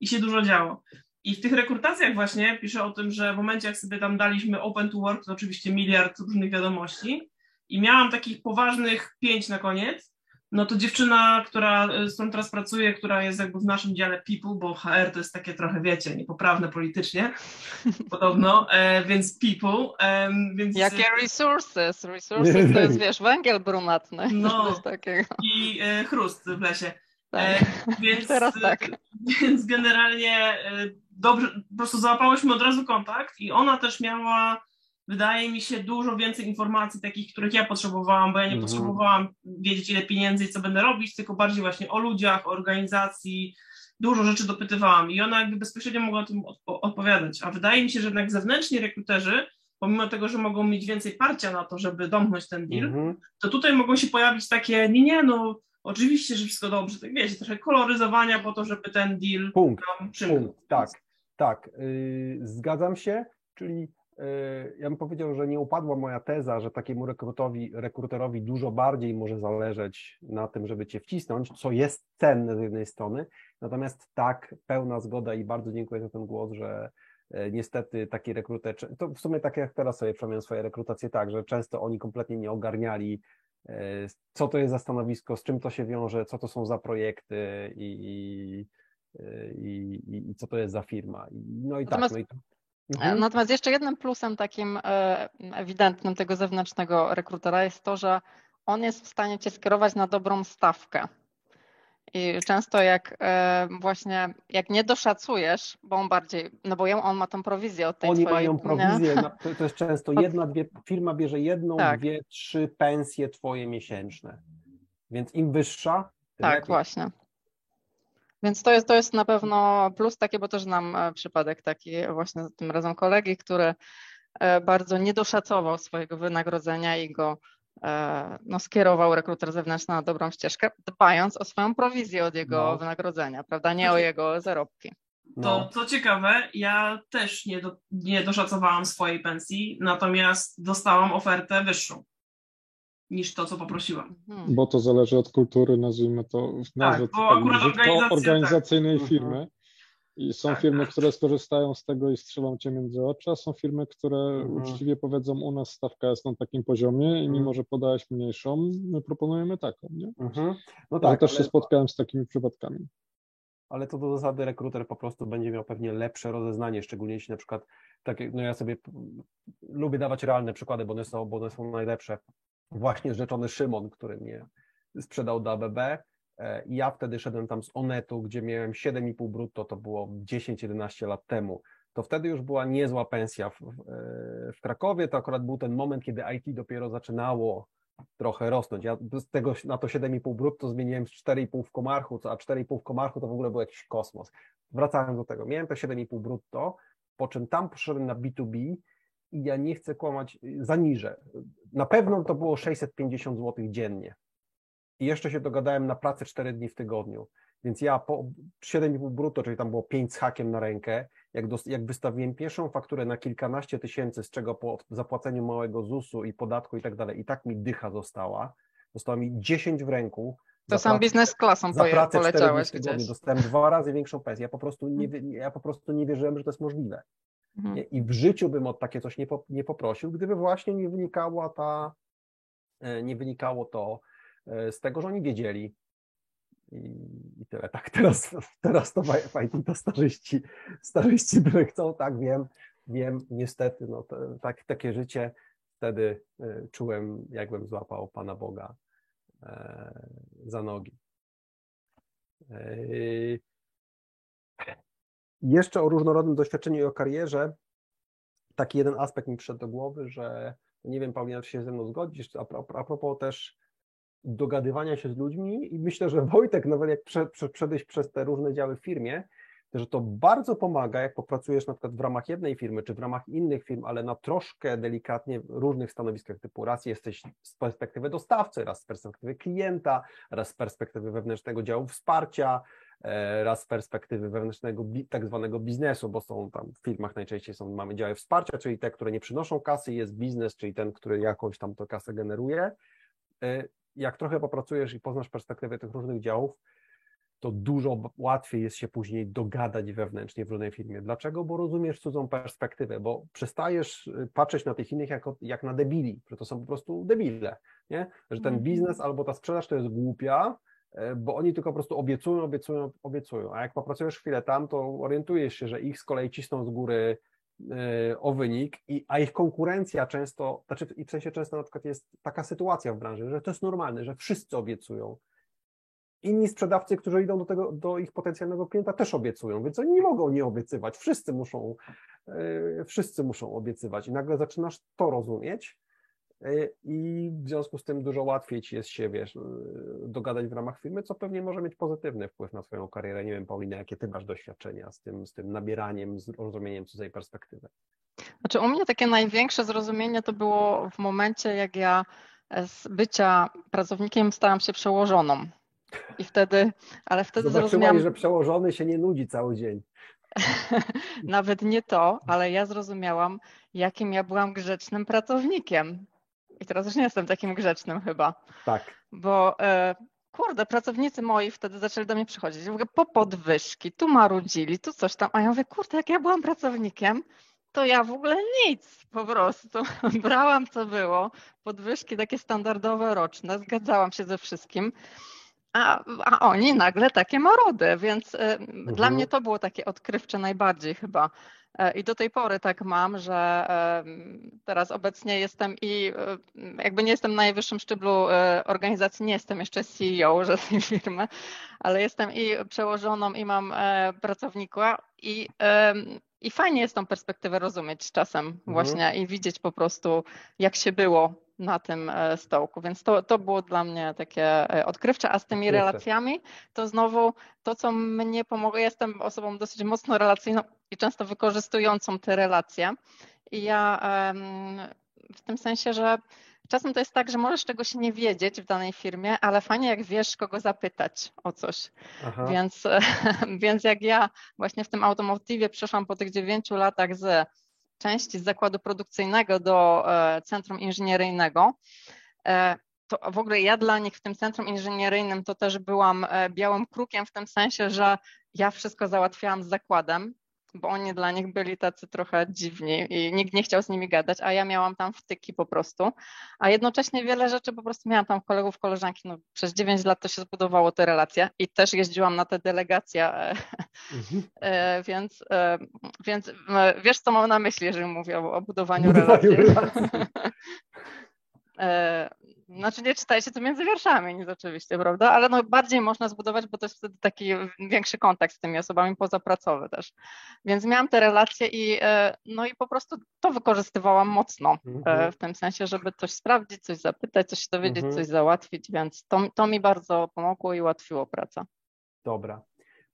i się dużo działo. I w tych rekrutacjach właśnie piszę o tym, że w momencie, jak sobie tam daliśmy open to work, to oczywiście miliard różnych wiadomości i miałam takich poważnych pięć na koniec, no to dziewczyna, która, z którą teraz pracuję, która jest jakby w naszym dziale people, bo HR to jest takie trochę, wiecie, niepoprawne politycznie, podobno, e, więc people, e, więc... Jakie resources? Resources to jest, wiesz, węgiel brunatny. No. I e, chrust w lesie. Tak. E, więc, Teraz tak. Więc generalnie e, dobrze, po prostu załapałyśmy od razu kontakt i ona też miała, wydaje mi się, dużo więcej informacji takich, których ja potrzebowałam, bo ja nie Mhm. potrzebowałam wiedzieć ile pieniędzy i co będę robić, tylko bardziej właśnie o ludziach, o organizacji, dużo rzeczy dopytywałam i ona jakby bezpośrednio mogła o tym odpo- odpowiadać, a wydaje mi się, że jednak zewnętrzni rekruterzy, pomimo tego, że mogą mieć więcej parcia na to, żeby domknąć ten deal, Mhm. to tutaj mogą się pojawić takie, nie, nie, no oczywiście, że wszystko dobrze, tak wiecie, trochę koloryzowania po to, żeby ten deal Punkt. Punkt, tak, tak, yy, zgadzam się, czyli ja bym powiedział, że nie upadła moja teza, że takiemu rekrutowi, rekruterowi dużo bardziej może zależeć na tym, żeby cię wcisnąć, co jest cenne z jednej strony, natomiast tak, pełna zgoda i bardzo dziękuję za ten głos, że e, niestety taki rekruter, to w sumie tak jak teraz sobie przemawiam swoje rekrutacje tak, że często oni kompletnie nie ogarniali e, co to jest za stanowisko, z czym to się wiąże, co to są za projekty i, i, i, i, i co to jest za firma. No i Natomiast- tak. No i E, Mhm. Natomiast jeszcze jednym plusem takim e, ewidentnym tego zewnętrznego rekrutera jest to, że on jest w stanie cię skierować na dobrą stawkę. I często jak e, właśnie, jak nie doszacujesz, bo on bardziej, no bo on ma tą prowizję od tej Oni twojej, mają prowizję, na, to, to jest często jedna, dwie, firma bierze jedną, Tak. dwie, trzy pensje twoje miesięczne. Więc im wyższa, Tak, lepiej. właśnie. Więc to jest, to jest na pewno plus taki, bo też znam e, przypadek taki właśnie tym razem kolegi, który e, bardzo nie doszacował swojego wynagrodzenia i go e, no, skierował rekruter zewnętrzny na dobrą ścieżkę, dbając o swoją prowizję od jego No. wynagrodzenia, prawda? Nie o jego zarobki. To No. co ciekawe, ja też nie, do, nie doszacowałam swojej pensji, natomiast dostałam ofertę wyższą niż to, co poprosiłam. Mhm. Bo to zależy od kultury, nazwijmy to, nazwę bo to tak organizacja, organizacyjnej tak. firmy. I są Tak, firmy, tak. które skorzystają z tego i strzelą cię między oczy, a są firmy, które Mhm. uczciwie powiedzą, u nas stawka jest na takim poziomie i Mhm. mimo, że podałeś mniejszą, my proponujemy taką, nie? Mhm. No Tak, tak, też ale- się spotkałem z takimi przypadkami. ale to do zasady rekruter po prostu będzie miał pewnie lepsze rozeznanie, szczególnie jeśli na przykład, tak, no ja sobie lubię dawać realne przykłady, bo one są, bo one są najlepsze. Właśnie rzeczony Szymon, który mnie sprzedał do ABB, e, ja wtedy szedłem tam z Onetu, gdzie miałem 7,5 brutto, to było 10-11 lat temu. To wtedy już była niezła pensja w, w, w Krakowie. To akurat był ten moment, kiedy IT dopiero zaczynało trochę rosnąć. Ja z tego na to 7,5 brutto zmieniłem 4,5 w Komarchu, a 4,5 w Komarchu to w ogóle był jakiś kosmos. Wracając do tego, miałem te 7,5 brutto, po czym tam poszedłem na B2B i ja nie chcę kłamać, zaniżę. Na pewno to było 650 zł dziennie. I jeszcze się dogadałem na pracę 4 dni w tygodniu. Więc ja po 7,5 brutto, czyli tam było 5 z hakiem na rękę, jak, jak wystawiłem pierwszą fakturę na kilkanaście tysięcy, z czego po zapłaceniu małego ZUS-u i podatku i tak dalej, i tak mi dycha została, została mi 10 w ręku. To sam biznes klasą za pracę poleciałeś gdzieś. Dostałem dwa razy większą pensję. Ja po prostu nie, ja po prostu nie wierzyłem, że to jest możliwe. Mhm. I w życiu bym o takie coś nie, po, nie poprosił, gdyby właśnie nie wynikała ta, e, nie wynikało to e, z tego, że oni wiedzieli, i, tyle. Tak, teraz, teraz to IT to starzyści, starzyści były chcą, tak, wiem, wiem, niestety, no tak, takie życie. Wtedy y, czułem, jakbym złapał Pana Boga e, za nogi. Jeszcze o różnorodnym doświadczeniu i o karierze. Taki jeden aspekt mi przyszedł do głowy, że nie wiem, Paulina, czy się ze mną zgodzisz, a, a propos też dogadywania się z ludźmi i myślę, że Wojtek, nawet jak prze, prze, przez te różne działy w firmie, że to bardzo pomaga, jak popracujesz na przykład w ramach jednej firmy, czy w ramach innych firm, ale na troszkę delikatnie różnych stanowiskach typu raz jesteś z perspektywy dostawcy, raz z perspektywy klienta, raz z perspektywy wewnętrznego działu wsparcia, raz z perspektywy wewnętrznego tak zwanego biznesu, bo są tam w firmach najczęściej są, mamy działy wsparcia, czyli te, które nie przynoszą kasy, jest biznes, czyli ten, który jakąś tam to kasę generuje e, jak trochę popracujesz i poznasz perspektywę tych różnych działów, to dużo łatwiej jest się później dogadać wewnętrznie w różnej firmie. Dlaczego? Bo rozumiesz cudzą perspektywę, bo przestajesz y, patrzeć na tych innych jako, jak na debili, że to są po prostu debile, nie? że ten mhm. biznes albo ta sprzedaż to jest głupia, e, bo oni tylko po prostu obiecują, obiecują, obiecują, a jak popracujesz chwilę tam, to orientujesz się, że ich z kolei cisną z góry E, o wynik, i, a ich konkurencja często, znaczy i w sensie często na przykład jest taka sytuacja w branży, że to jest normalne, że wszyscy obiecują. Inni sprzedawcy, którzy idą do, tego, do ich potencjalnego klienta, też obiecują, więc oni nie mogą nie obiecywać. Wszyscy muszą, yy, wszyscy muszą obiecywać. I nagle zaczynasz to rozumieć, i w związku z tym dużo łatwiej ci jest się, wiesz, y, dogadać w ramach firmy, co pewnie może mieć pozytywny wpływ na twoją karierę. Nie wiem, Paulina, jakie ty masz doświadczenia z tym, z tym nabieraniem, z rozumieniem cudzej perspektywy? Znaczy u mnie takie największe zrozumienie to było w momencie, jak ja z bycia pracownikiem stałam się przełożoną. I wtedy, ale wtedy Zobaczyłaś, zrozumiałam... że przełożony się nie nudzi cały dzień. Nawet nie to, ale ja zrozumiałam, jakim ja byłam grzecznym pracownikiem. I teraz już nie jestem takim grzecznym chyba. Tak. Bo e, kurde, pracownicy moi wtedy zaczęli do mnie przychodzić. Mówię, po podwyżki, tu marudzili, tu coś tam. A ja mówię, kurde, jak ja byłam pracownikiem, to ja w ogóle nic po prostu. Brałam co było, podwyżki takie standardowe, roczne, zgadzałam się ze wszystkim. A, a oni nagle takie marody, więc y, mhm. dla mnie to było takie odkrywcze najbardziej chyba. E, I do tej pory tak mam, że teraz obecnie jestem i e, jakby nie jestem na najwyższym szczeblu e, organizacji, nie jestem jeszcze CEO żadnej firmy, ale jestem i przełożoną i mam pracownika i, i fajnie jest tą perspektywę rozumieć czasem mhm. właśnie i widzieć po prostu jak się było na tym e, stołku. Więc to, to było dla mnie takie e, odkrywcze, a z tymi relacjami to znowu to, co mnie pomogło, jestem osobą dosyć mocno relacyjną i często wykorzystującą te relacje. I ja w tym sensie, że czasem to jest tak, że możesz czegoś nie wiedzieć w danej firmie, ale fajnie jak wiesz, kogo zapytać o coś. Więc, więc jak ja właśnie w tym automotywie przeszłam po tych dziewięciu latach z części z zakładu produkcyjnego do e, centrum inżynieryjnego, e, to w ogóle ja dla nich w tym centrum inżynieryjnym to też byłam e, białym krukiem w tym sensie, że ja wszystko załatwiałam z zakładem bo oni dla nich byli tacy trochę dziwni i nikt nie chciał z nimi gadać, a ja miałam tam wtyki po prostu, a jednocześnie wiele rzeczy po prostu miałam tam kolegów, koleżanki, no przez 9 lat to się zbudowało te relacje i też jeździłam na te delegacje, e, mhm. E, więc, e, więc wiesz co mam na myśli, jeżeli mówię o, o budowaniu, budowaniu relacji. relacji. Znaczy nie czytajcie to między wierszami, nic oczywiście, prawda? Ale no bardziej można zbudować, bo to jest wtedy taki większy kontakt z tymi osobami pozapracowy też. Więc miałam te relacje i e, no i po prostu to wykorzystywałam mocno e, mhm. w tym sensie, żeby coś sprawdzić, coś zapytać, coś dowiedzieć, mhm. coś załatwić, więc to, to mi bardzo pomogło i ułatwiło pracę. Dobra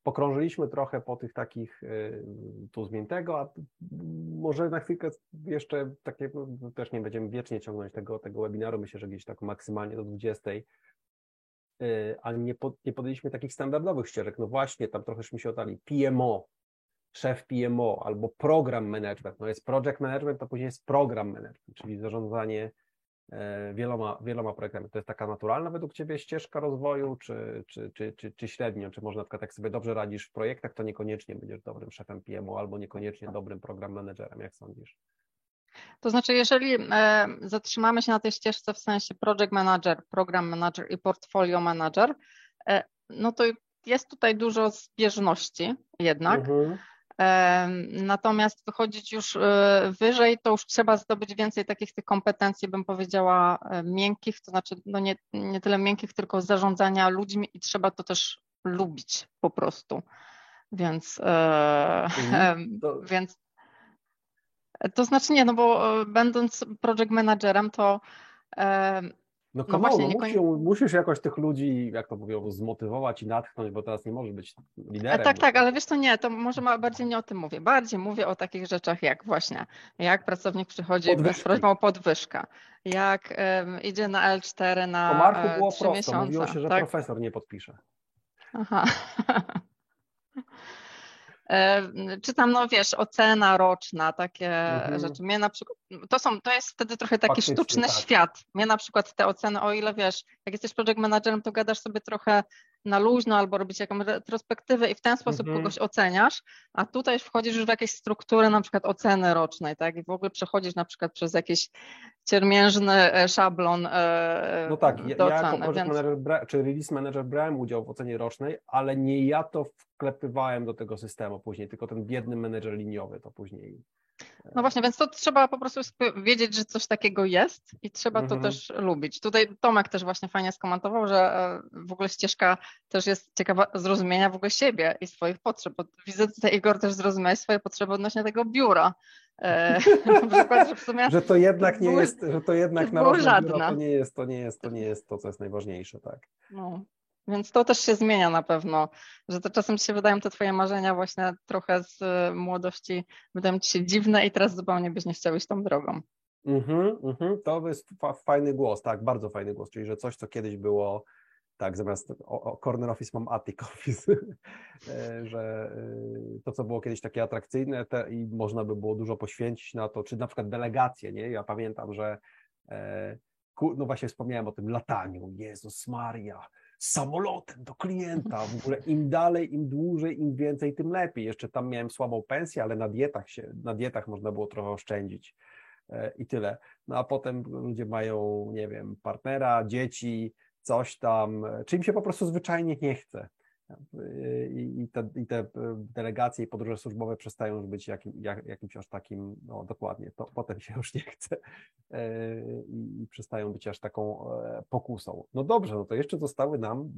pokrążyliśmy trochę po tych takich y, tu zmiętego, a może na chwilkę jeszcze takie, no, też nie będziemy wiecznie ciągnąć tego, tego webinaru, myślę, że gdzieś tak maksymalnie do 20, y, ale nie, pod, nie podjęliśmy takich standardowych ścieżek. No właśnie, tam trochę mi się oddali. PMO, szef PMO albo program management. No jest project management, to później jest program management, czyli zarządzanie wieloma, wieloma projektami. To jest taka naturalna według Ciebie ścieżka rozwoju, czy, czy, czy, czy, czy średnio? Czy może na przykład jak sobie dobrze radzisz w projektach, to niekoniecznie będziesz dobrym szefem PMO albo niekoniecznie dobrym program managerem, jak sądzisz? To znaczy, jeżeli e, zatrzymamy się na tej ścieżce w sensie project manager, program manager i portfolio manager, e, no to jest tutaj dużo zbieżności jednak. Mhm. Natomiast wychodzić już e, wyżej, to już trzeba zdobyć więcej takich tych kompetencji, bym powiedziała, e, miękkich, to znaczy no nie, nie tyle miękkich, tylko zarządzania ludźmi i trzeba to też lubić po prostu. Więc, e, mhm. to... więc to znaczy nie, no bo będąc project managerem, to no, no właśnie, no, musisz, musisz jakoś tych ludzi, jak to mówią, zmotywować i natchnąć, bo teraz nie możesz być liderem. A tak, tak, ale wiesz to nie, to może bardziej nie o tym mówię. Bardziej mówię o takich rzeczach jak właśnie, jak pracownik przychodzi z prośbą o podwyżkę, jak um, idzie na L4 na o Marku było 3 prosto, miesiące. Mówiło się, że tak? profesor nie podpisze. Aha. Czy tam, no wiesz, ocena roczna, takie mhm. rzeczy. Mnie na przykład, to są, to jest wtedy trochę taki Faktycznie, sztuczny tak. świat. Mnie na przykład te oceny, o ile wiesz, jak jesteś project managerem, to gadasz sobie trochę na luźno albo robić jakąś retrospektywę i w ten sposób mhm. kogoś oceniasz, a tutaj wchodzisz już w jakieś struktury na przykład oceny rocznej, tak, i w ogóle przechodzisz na przykład przez jakiś ciermiężny e, szablon e, No tak, ja, ja jako więc... manager, czy release manager brałem udział w ocenie rocznej, ale nie ja to wklepywałem do tego systemu później, tylko ten biedny menedżer liniowy to później no właśnie, więc to trzeba po prostu wiedzieć, że coś takiego jest i trzeba to mhm. też lubić. Tutaj Tomek też właśnie fajnie skomentował, że e, w ogóle ścieżka też jest ciekawa zrozumienia w ogóle siebie i swoich potrzeb. Widzę tutaj Igor też zrozumiałeś swoje potrzeby odnośnie tego biura. E, przykład, że, w sumie że to jednak nie jest, że to jednak na biuro to nie jest, to nie jest, to nie jest to, co jest najważniejsze, tak. No. Więc to też się zmienia na pewno, że to czasem ci się wydają te twoje marzenia właśnie trochę z y, młodości, wydają ci się dziwne i teraz zupełnie byś nie chciał iść tą drogą. Mhm, mhm. To jest fajny głos, tak, bardzo fajny głos, czyli że coś, co kiedyś było, tak, zamiast o, o corner office mam attic office, e, że y, to, co było kiedyś takie atrakcyjne te, i można by było dużo poświęcić na to, czy na przykład delegacje, nie? Ja pamiętam, że e, no właśnie wspomniałem o tym lataniu, Jezus Maria, samolotem do klienta. W ogóle im dalej, im dłużej, im więcej, tym lepiej. Jeszcze tam miałem słabą pensję, ale na dietach się, na dietach można było trochę oszczędzić e, i tyle. No a potem ludzie mają, nie wiem, partnera, dzieci, coś tam, czy im się po prostu zwyczajnie nie chce i, te, i te delegacje i podróże służbowe przestają już być jakim, jak, jakimś aż takim, no dokładnie, to potem się już nie chce e, i, i przestają być aż taką e, pokusą. No dobrze, no to jeszcze zostały nam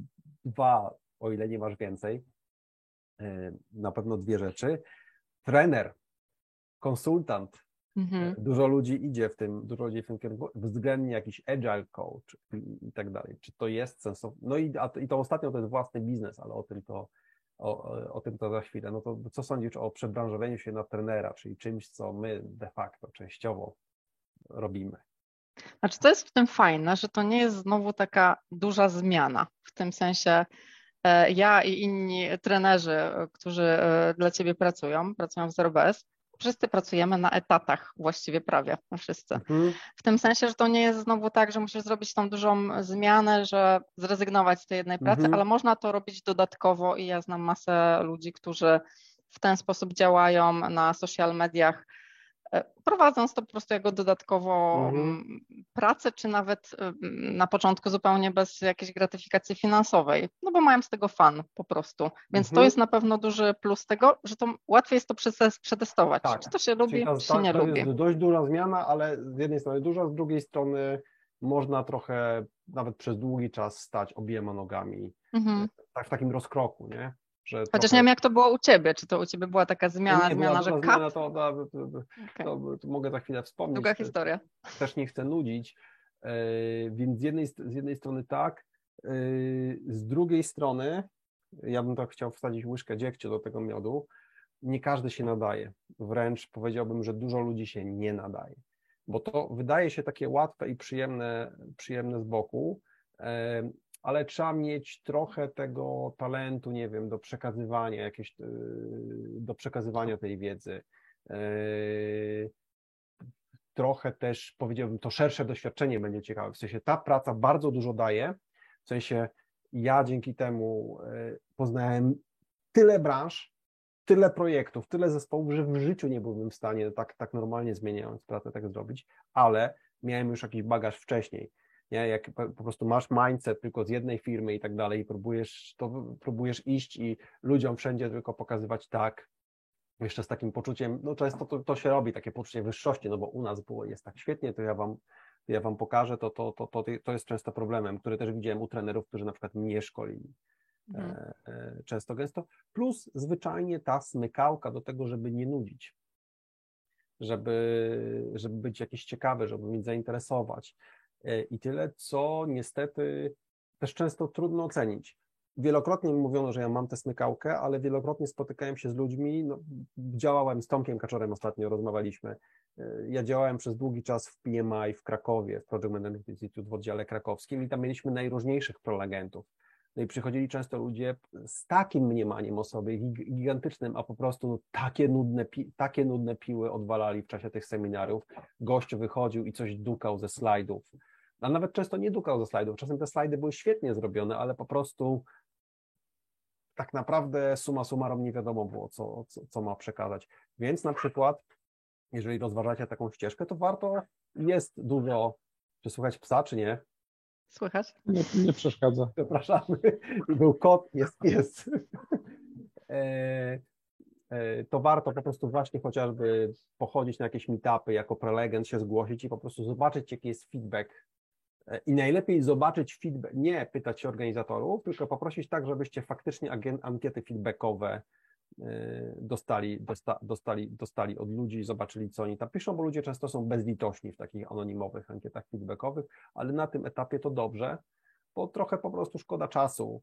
dwa, o ile nie masz więcej, e, na pewno dwie rzeczy. Trener, konsultant, Mhm. Dużo ludzi idzie w tym, dużo ludzi w tym kierunku, względnie jakiś agile coach i, i tak dalej. Czy to jest sensowne? No i, a, i to ostatnio to jest własny biznes, ale o tym to, o, o tym to za chwilę. No to co sądzisz o przebranżowieniu się na trenera, czyli czymś, co my de facto częściowo robimy? Znaczy, to jest w tym fajne, że to nie jest znowu taka duża zmiana. W tym sensie e, ja i inni trenerzy, którzy e, dla Ciebie pracują, pracują w ZeroBS, wszyscy pracujemy na etatach, właściwie prawie wszyscy. Mhm. W tym sensie, że to nie jest znowu tak, że musisz zrobić tą dużą zmianę, że zrezygnować z tej jednej pracy, mhm. ale można to robić dodatkowo i ja znam masę ludzi, którzy w ten sposób działają na social mediach, prowadząc to po prostu jako dodatkowo Mhm. pracę, czy nawet mm, na początku zupełnie bez jakiejś gratyfikacji finansowej, no bo mają z tego fan po prostu. Więc to Mhm. jest na pewno duży plus tego, że to łatwiej jest to przetes- przetestować, Tak. czy to się lubi, ta- czy się ta- nie to lubi. jest dość duża zmiana, ale z jednej strony duża, z drugiej strony można trochę nawet przez długi czas stać obiema nogami Mhm. tak w takim rozkroku, nie? Chociaż trochę- nie wiem, jak to było u Ciebie, czy to u Ciebie była taka zmiana, nie, zmiana, że zmiana, to, to, to, to, to, to mogę za chwilę wspomnieć. Długa historia. Też nie chcę nudzić, e, więc z jednej, z jednej strony tak, e, z drugiej strony ja bym tak chciał wsadzić łyżkę dziegciu do tego miodu, nie każdy się nadaje. Wręcz powiedziałbym, że dużo ludzi się nie nadaje. Bo to wydaje się takie łatwe i przyjemne, przyjemne z boku, e, ale trzeba mieć trochę tego talentu, nie wiem, do przekazywania jakieś, e, do przekazywania tej wiedzy. E, Trochę też powiedziałbym, to szersze doświadczenie będzie ciekawe. W sensie ta praca bardzo dużo daje. W sensie ja dzięki temu e, poznałem tyle branż, tyle projektów, tyle zespołów, że w życiu nie byłbym w stanie tak, tak normalnie zmieniając pracę tak zrobić, ale miałem już jakiś bagaż wcześniej. Nie? Jak po prostu masz mindset tylko z jednej firmy i tak dalej, i próbujesz, to próbujesz iść i ludziom wszędzie tylko pokazywać tak, jeszcze z takim poczuciem, no często to, to się robi, takie poczucie wyższości, no bo u nas było, jest tak świetnie, to ja wam, to ja wam pokażę, to, to, to, to, to jest często problemem, który też widziałem u trenerów, którzy na przykład mnie szkolili Mhm. e, e, często gęsto, plus zwyczajnie ta smykałka do tego, żeby nie nudzić, żeby, żeby być jakiś ciekawy, żeby mieć zainteresować E, i tyle, co niestety też często trudno ocenić. Wielokrotnie mi mówiono, że ja mam tę smykałkę, ale wielokrotnie spotykałem się z ludźmi, no, działałem z Tomkiem Kaczorem ostatnio, rozmawialiśmy, E, ja działałem przez długi czas w PMI w Krakowie, w Project Management Institute w oddziale krakowskim i tam mieliśmy najróżniejszych prelegentów. No i przychodzili często ludzie z takim mniemaniem o sobie, gig- gigantycznym, a po prostu no, takie, nudne, takie nudne piły odwalali w czasie tych seminariów. Gość wychodził i coś dukał ze slajdów. A nawet często nie dukał ze slajdów. Czasem te slajdy były świetnie zrobione, ale po prostu tak naprawdę suma summarum nie wiadomo było, co, co, co ma przekazać. Więc na przykład, jeżeli rozważacie taką ścieżkę, to warto, jest dużo, czy słuchać psa, czy nie? Słychać? Nie, nie przeszkadza. Przepraszamy, był kot, jest pies. E, e, To warto po prostu właśnie chociażby pochodzić na jakieś meetupy, jako prelegent się zgłosić i po prostu zobaczyć, jaki jest feedback. E, I najlepiej zobaczyć feedback, nie pytać się organizatorów, tylko poprosić tak, żebyście faktycznie ankiety feedbackowe e, dostali, dosta, dostali, dostali od ludzi, zobaczyli, co oni tam piszą, bo ludzie często są bezlitośni w takich anonimowych ankietach feedbackowych, ale na tym etapie to dobrze, bo trochę po prostu szkoda czasu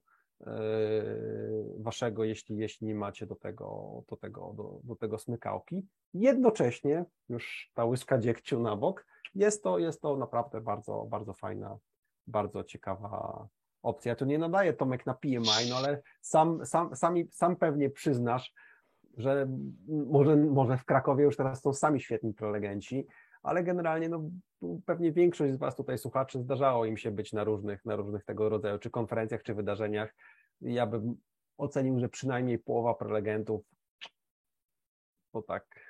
waszego, jeśli, jeśli nie macie do tego, do, tego, do, do tego smykałki. Jednocześnie, już ta łyżka dziegciu na bok, jest to, jest to naprawdę bardzo, bardzo fajna, bardzo ciekawa opcja. Ja tu nie nadaję Tomek na PMI, no ale sam, sam, sami, sam pewnie przyznasz, że może, może w Krakowie już teraz są sami świetni prelegenci, ale generalnie no, pewnie większość z Was tutaj słuchaczy zdarzało im się być na różnych, na różnych tego rodzaju, czy konferencjach, czy wydarzeniach. Ja bym ocenił, że przynajmniej połowa prelegentów to tak.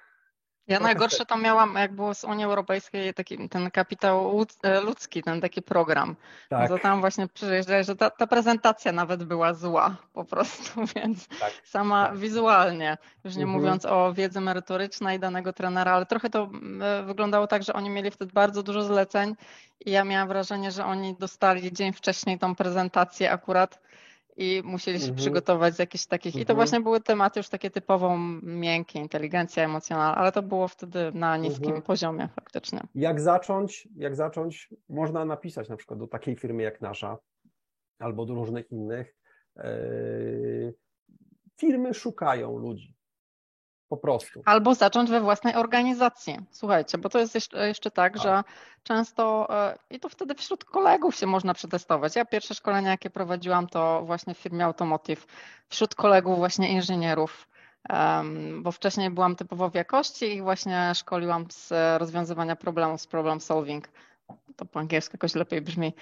Ja najgorsze to miałam, jak było z Unii Europejskiej, taki, ten kapitał e, ludzki, ten taki program. Tak, to tam właśnie przyjeżdżałeś, że ta, ta prezentacja nawet była zła po prostu, więc tak. sama tak. wizualnie, już nie Mhm. mówiąc o wiedzy merytorycznej danego trenera, ale trochę to mm, e, wyglądało tak, że oni mieli wtedy bardzo dużo zleceń i ja miałam wrażenie, że oni dostali dzień wcześniej tą prezentację akurat i musieli się Mhm. przygotować z jakichś takich. I to Mhm. właśnie były tematy już takie typowo miękkie, inteligencja emocjonalna, ale to było wtedy na niskim Mhm. poziomie faktycznie. Jak zacząć? Jak zacząć? Można napisać na przykład do takiej firmy jak nasza albo do różnych innych. Yy, Firmy szukają ludzi. Po prostu. Albo zacząć we własnej organizacji. Słuchajcie, bo to jest jeszcze, jeszcze tak, Tak. że często e, i to wtedy wśród kolegów się można przetestować. Ja pierwsze szkolenia, jakie prowadziłam, to właśnie w firmie Automotive, wśród kolegów właśnie inżynierów, em, bo wcześniej byłam typowo w jakości i właśnie szkoliłam z rozwiązywania problemów, z problem solving. To po angielsku jakoś lepiej brzmi.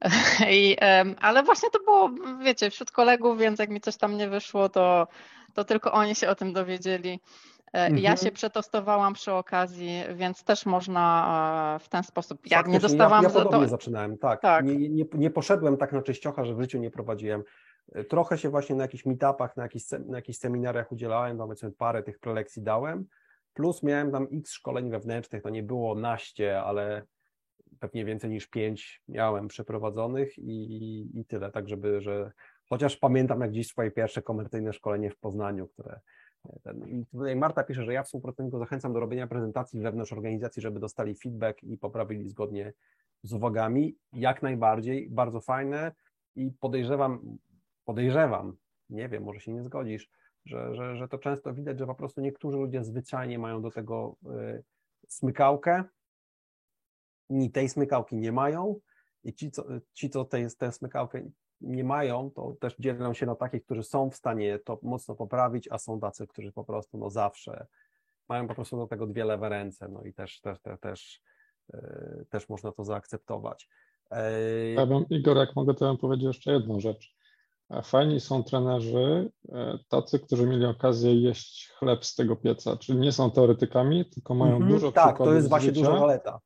I, em, ale właśnie to było, wiecie, wśród kolegów, więc jak mi coś tam nie wyszło, to to tylko oni się o tym dowiedzieli. Mhm. Ja się przetestowałam przy okazji, więc też można w ten sposób. Jak Faktycznie, nie dostałam ja, ja podobnie to. zaczynałem, tak. Tak. Nie, nie, nie poszedłem tak na czyściocha, że w życiu nie prowadziłem. Trochę się właśnie na jakichś meetupach, na jakichś, na jakichś seminariach udzielałem, tam powiedzmy parę tych prelekcji dałem, plus miałem tam x szkoleń wewnętrznych, to nie było naście, ale pewnie więcej niż pięć miałem przeprowadzonych i, i tyle, tak żeby, że chociaż pamiętam jak dziś swoje pierwsze komercyjne szkolenie w Poznaniu, które ten, i tutaj Marta pisze, że ja współpracowników zachęcam do robienia prezentacji wewnątrz organizacji, żeby dostali feedback i poprawili zgodnie z uwagami. Jak najbardziej, bardzo fajne. I podejrzewam, podejrzewam, nie wiem, może się nie zgodzisz, że, że, że to często widać, że po prostu niektórzy ludzie zwyczajnie mają do tego y, smykałkę, ni tej smykałki nie mają. I ci, co, ci, co tę smykałkę nie mają, to też dzielą się na takich, którzy są w stanie to mocno poprawić, a są tacy, którzy po prostu no zawsze mają po prostu do tego dwie lewe ręce, no i też, też, też, też, yy, też można to zaakceptować. Yy, Ja bym, Igor, jak mogę, to bym powiedział jeszcze jedną rzecz. E, Fajni są trenerzy, e, tacy, którzy mieli okazję jeść chleb z tego pieca, czyli nie są teoretykami, tylko mają mhm, dużo Tak, przykładów to jest właśnie duża zaleta.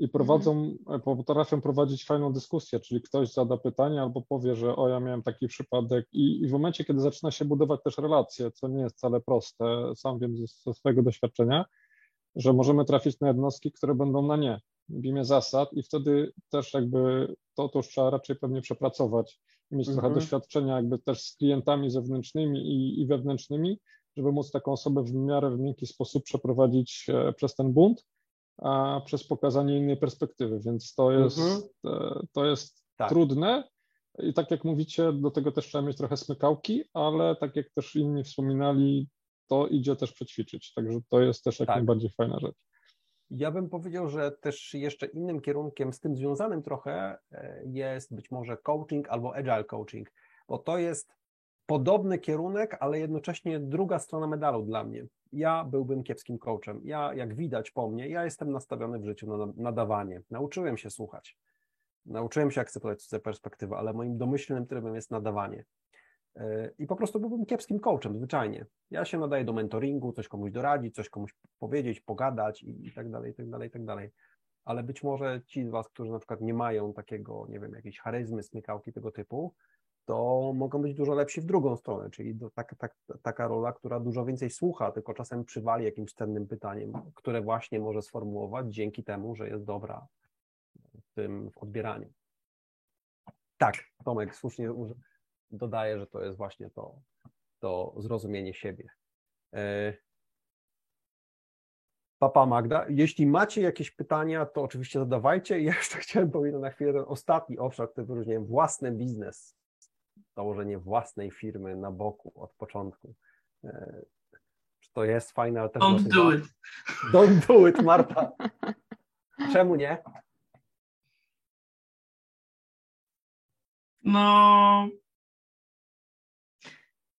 I prowadzą, potrafią prowadzić fajną dyskusję, czyli ktoś zada pytanie albo powie, że o, ja miałem taki przypadek i, i w momencie, kiedy zaczyna się budować też relacje, co nie jest wcale proste, sam wiem ze, ze swojego doświadczenia, że możemy trafić na jednostki, które będą na nie w imię zasad i wtedy też jakby to, to już trzeba raczej pewnie przepracować i mieć trochę Mhm. doświadczenia jakby też z klientami zewnętrznymi i, i wewnętrznymi, żeby móc taką osobę w miarę w miękki sposób przeprowadzić e, przez ten bunt, a przez pokazanie innej perspektywy, więc to jest, Mhm. e, to jest Tak. trudne i tak jak mówicie, do tego też trzeba mieć trochę smykałki, ale tak jak też inni wspominali, to idzie też przećwiczyć, także to jest też jak Tak. najbardziej fajna rzecz. Ja bym powiedział, że też jeszcze innym kierunkiem z tym związanym trochę e, jest być może coaching albo agile coaching, bo to jest podobny kierunek, ale jednocześnie druga strona medalu dla mnie. Ja byłbym kiepskim coachem. Ja, jak widać po mnie, ja jestem nastawiony w życiu na nadawanie. Nauczyłem się słuchać. Nauczyłem się akceptować cudze perspektywy, ale moim domyślnym trybem jest nadawanie. E, I po prostu byłbym kiepskim coachem, zwyczajnie. Ja się nadaję do mentoringu, coś komuś doradzić, coś komuś powiedzieć, pogadać i, i tak dalej, i tak dalej, i tak dalej. Ale być może ci z Was, którzy na przykład nie mają takiego, nie wiem, jakiejś charyzmy, smykałki tego typu, to mogą być dużo lepsi w drugą stronę, czyli do, tak, tak, taka rola, która dużo więcej słucha, tylko czasem przywali jakimś cennym pytaniem, które właśnie może sformułować dzięki temu, że jest dobra w tym odbieraniu. Tak, Tomek słusznie dodaje, że to jest właśnie to, to zrozumienie siebie. E, Papa Magda, jeśli macie jakieś pytania, to oczywiście zadawajcie. Ja jeszcze chciałem powiedzieć na chwilę ten ostatni obszar, który wyróżniłem, własny biznes, założenie własnej firmy na boku od początku. E, Czy to jest fajne, ale też Don't do it. Don't do it, Marta. Czemu nie? No.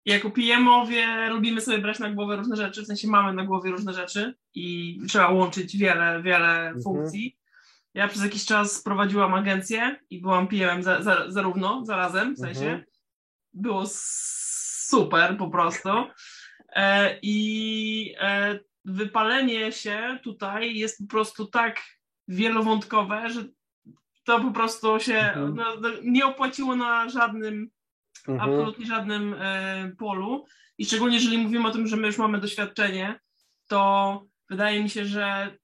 Jako PM-owie lubimy sobie brać na głowę różne rzeczy, w sensie mamy na głowie różne rzeczy i trzeba łączyć wiele, wiele Mhm. funkcji. Ja przez jakiś czas prowadziłam agencję i byłam PM za, za, zarówno, zarazem, w sensie. Mhm. Było super po prostu. E, I e, wypalenie się tutaj jest po prostu tak wielowątkowe, że to po prostu się Mhm. no, no, nie opłaciło na żadnym, Mhm. absolutnie żadnym e, polu. I szczególnie jeżeli mówimy o tym, że my już mamy doświadczenie, to wydaje mi się, że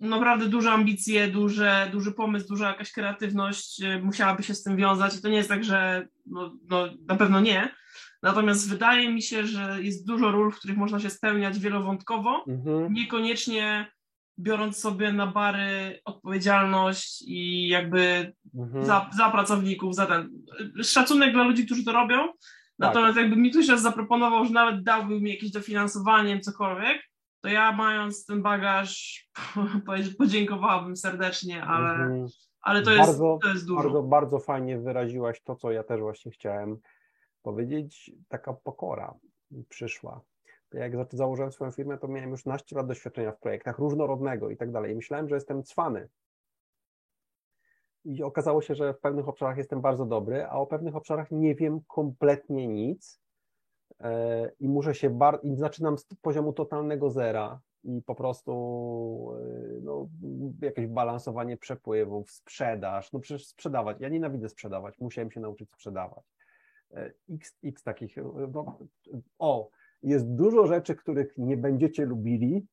naprawdę duże ambicje, duże, duży pomysł, duża jakaś kreatywność e, musiałaby się z tym wiązać. I to nie jest tak, że no, no, na pewno nie. Natomiast wydaje mi się, że jest dużo ról, w których można się spełniać wielowątkowo, Mhm. niekoniecznie biorąc sobie na bary odpowiedzialność i jakby Mhm. za, za pracowników, za ten szacunek dla ludzi, którzy to robią. Natomiast jakby mi ktoś raz zaproponował, że nawet dałby mi jakieś dofinansowanie, cokolwiek, to ja mając ten bagaż podziękowałabym serdecznie, ale, Mhm. ale to, jest, Bardzo- to jest dużo. Bardzo, bardzo fajnie wyraziłaś to, co ja też właśnie chciałem powiedzieć. Taka pokora przyszła. Jak za- założyłem swoją firmę, to miałem już naście lat doświadczenia w projektach różnorodnego i tak dalej. I myślałem, że jestem cwany. I okazało się, że w pewnych obszarach jestem bardzo dobry, a o pewnych obszarach nie wiem kompletnie nic. E, i muszę się bar- i zaczynam z poziomu totalnego zera i po prostu e, no, jakieś balansowanie przepływów, sprzedaż, no przecież sprzedawać, ja nienawidzę sprzedawać, musiałem się nauczyć sprzedawać. E, X, X takich, no, o, jest dużo rzeczy, których nie będziecie lubili,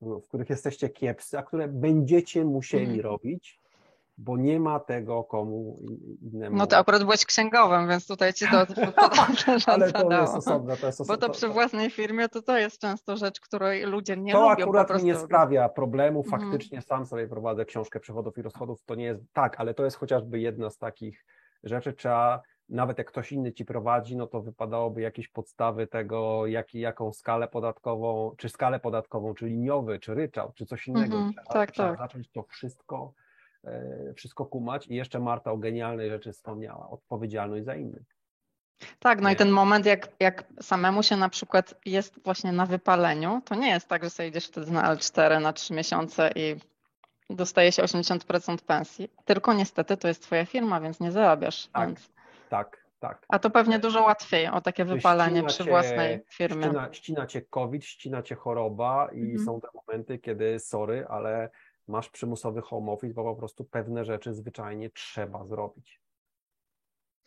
w których jesteście kiepscy, a które będziecie musieli Mhm. robić, bo nie ma tego komu innemu. No to akurat byłeś księgowym, więc tutaj ci to, to, to dobrze Ale to jest osobne, to jest Bo osobne. to przy własnej firmie to to jest często rzecz, której ludzie nie to lubią akurat po mi nie sprawia problemu. Mhm. Faktycznie sam sobie prowadzę książkę przychodów i rozchodów. To nie jest tak, ale to jest chociażby jedna z takich rzeczy. Trzeba, nawet jak ktoś inny ci prowadzi, no to wypadałoby jakieś podstawy tego, jaki, jaką skalę podatkową, czy skalę podatkową, czy liniowy, czy ryczałt, czy coś innego. Mhm, trzeba, tak, trzeba tak. zacząć to wszystko, wszystko kumać. I jeszcze Marta o genialnej rzeczy wspomniała, odpowiedzialność za innych. Tak, no Nie. i ten moment, jak, jak samemu się na przykład jest właśnie na wypaleniu, to nie jest tak, że sobie idziesz wtedy na L4 na 3 miesiące i dostaje się 80% pensji, tylko niestety to jest twoja firma, więc nie zarabiasz. Tak. Więc... Tak, tak. A to pewnie dużo łatwiej o takie wypalenie przy cię- własnej firmie. Ścina, ścina cię COVID, ścina cię choroba i Mhm. są te momenty, kiedy sorry, ale masz przymusowy home office, bo po prostu pewne rzeczy zwyczajnie trzeba zrobić.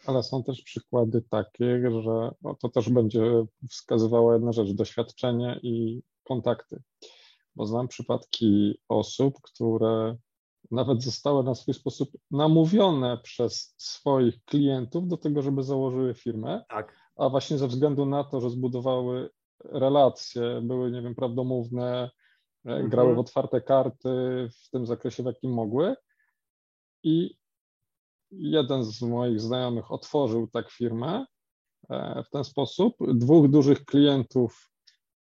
Ale są też przykłady takie, że no to też będzie wskazywała jedna rzecz, doświadczenie i kontakty. Bo znam przypadki osób, które nawet zostały na swój sposób namówione przez swoich klientów do tego, żeby założyły firmę, Tak, a właśnie ze względu na to, że zbudowały relacje, były, nie wiem, prawdomówne, Mhm. grały w otwarte karty w tym zakresie, w jakim mogły. I jeden z moich znajomych otworzył tak firmę e, w ten sposób. Dwóch dużych klientów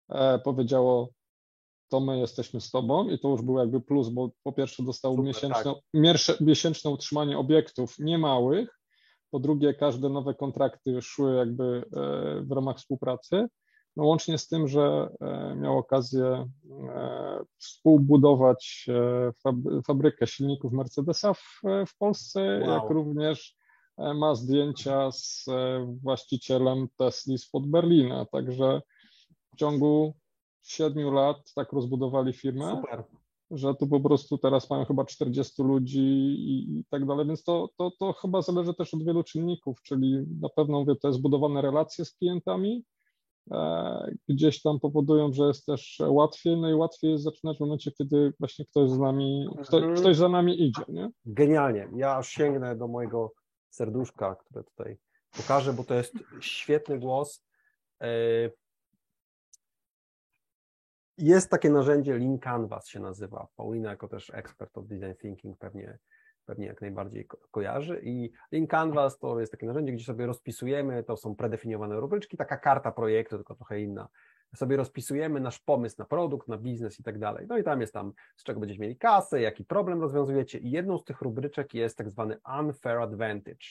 e, powiedziało, to my jesteśmy z tobą i to już był jakby plus, bo po pierwsze dostał Super, miesięczne, miersze- miesięczne utrzymanie obiektów niemałych, po drugie każde nowe kontrakty szły jakby e, w ramach współpracy, no łącznie z tym, że e, miał okazję e, współbudować e, fab- fabrykę silników Mercedesa w, w Polsce, Wow. jak również ma zdjęcia z właścicielem Tesli spod Berlina, także w ciągu siedmiu lat tak rozbudowali firmę, super. że tu po prostu teraz mają chyba 40 ludzi i, i tak dalej, więc to, to, to chyba zależy też od wielu czynników, czyli na pewno mówię, to jest zbudowane relacje z klientami, gdzieś tam powodują, że jest też łatwiej, no i łatwiej jest zaczynać w momencie, kiedy właśnie ktoś z nami, kto, Mhm. ktoś za nami idzie, nie? Genialnie. Ja aż sięgnę do mojego serduszka, które tutaj pokażę, bo to jest świetny głos. E, Jest takie narzędzie Lean Canvas się nazywa. Paulina jako też ekspert od design thinking pewnie, pewnie jak najbardziej ko- kojarzy i Lean Canvas to jest takie narzędzie, gdzie sobie rozpisujemy, to są predefiniowane rubryczki, taka karta projektu, tylko trochę inna. Sobie rozpisujemy nasz pomysł na produkt, na biznes i tak dalej. No i tam jest tam, z czego będziecie mieli kasę, jaki problem rozwiązujecie i jedną z tych rubryczek jest tak zwany unfair advantage,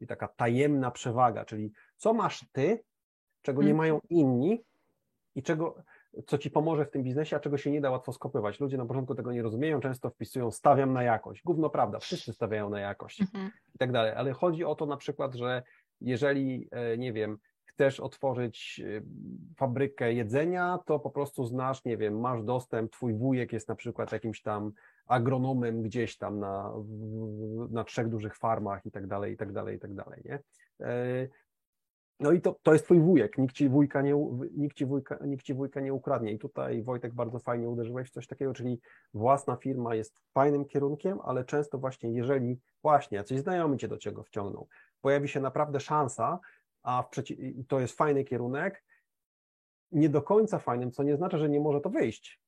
i taka tajemna przewaga, czyli co masz ty, czego nie Mhm. mają inni i czego, co ci pomoże w tym biznesie, a czego się nie da łatwo skopiować. Ludzie na początku tego nie rozumieją, często wpisują stawiam na jakość. Gówno prawda, wszyscy stawiają na jakość Mhm. i tak dalej, ale chodzi o to na przykład, że jeżeli, e, nie wiem, chcesz otworzyć e, fabrykę jedzenia, to po prostu znasz, nie wiem, masz dostęp, twój wujek jest na przykład jakimś tam agronomem gdzieś tam na, na trzech dużych farmach i tak dalej, i tak dalej, i tak dalej, nie? No i to, to jest twój wujek, nikt ci wujka nie, nikt ci wujka, nikt ci wujka nie ukradnie. I tutaj Wojtek bardzo fajnie uderzyłeś w coś takiego, czyli własna firma jest fajnym kierunkiem, ale często właśnie jeżeli właśnie jacyś znajomi cię do czego wciągną, pojawi się naprawdę szansa, a i to jest fajny kierunek, nie do końca fajnym, co nie znaczy, że nie może to wyjść.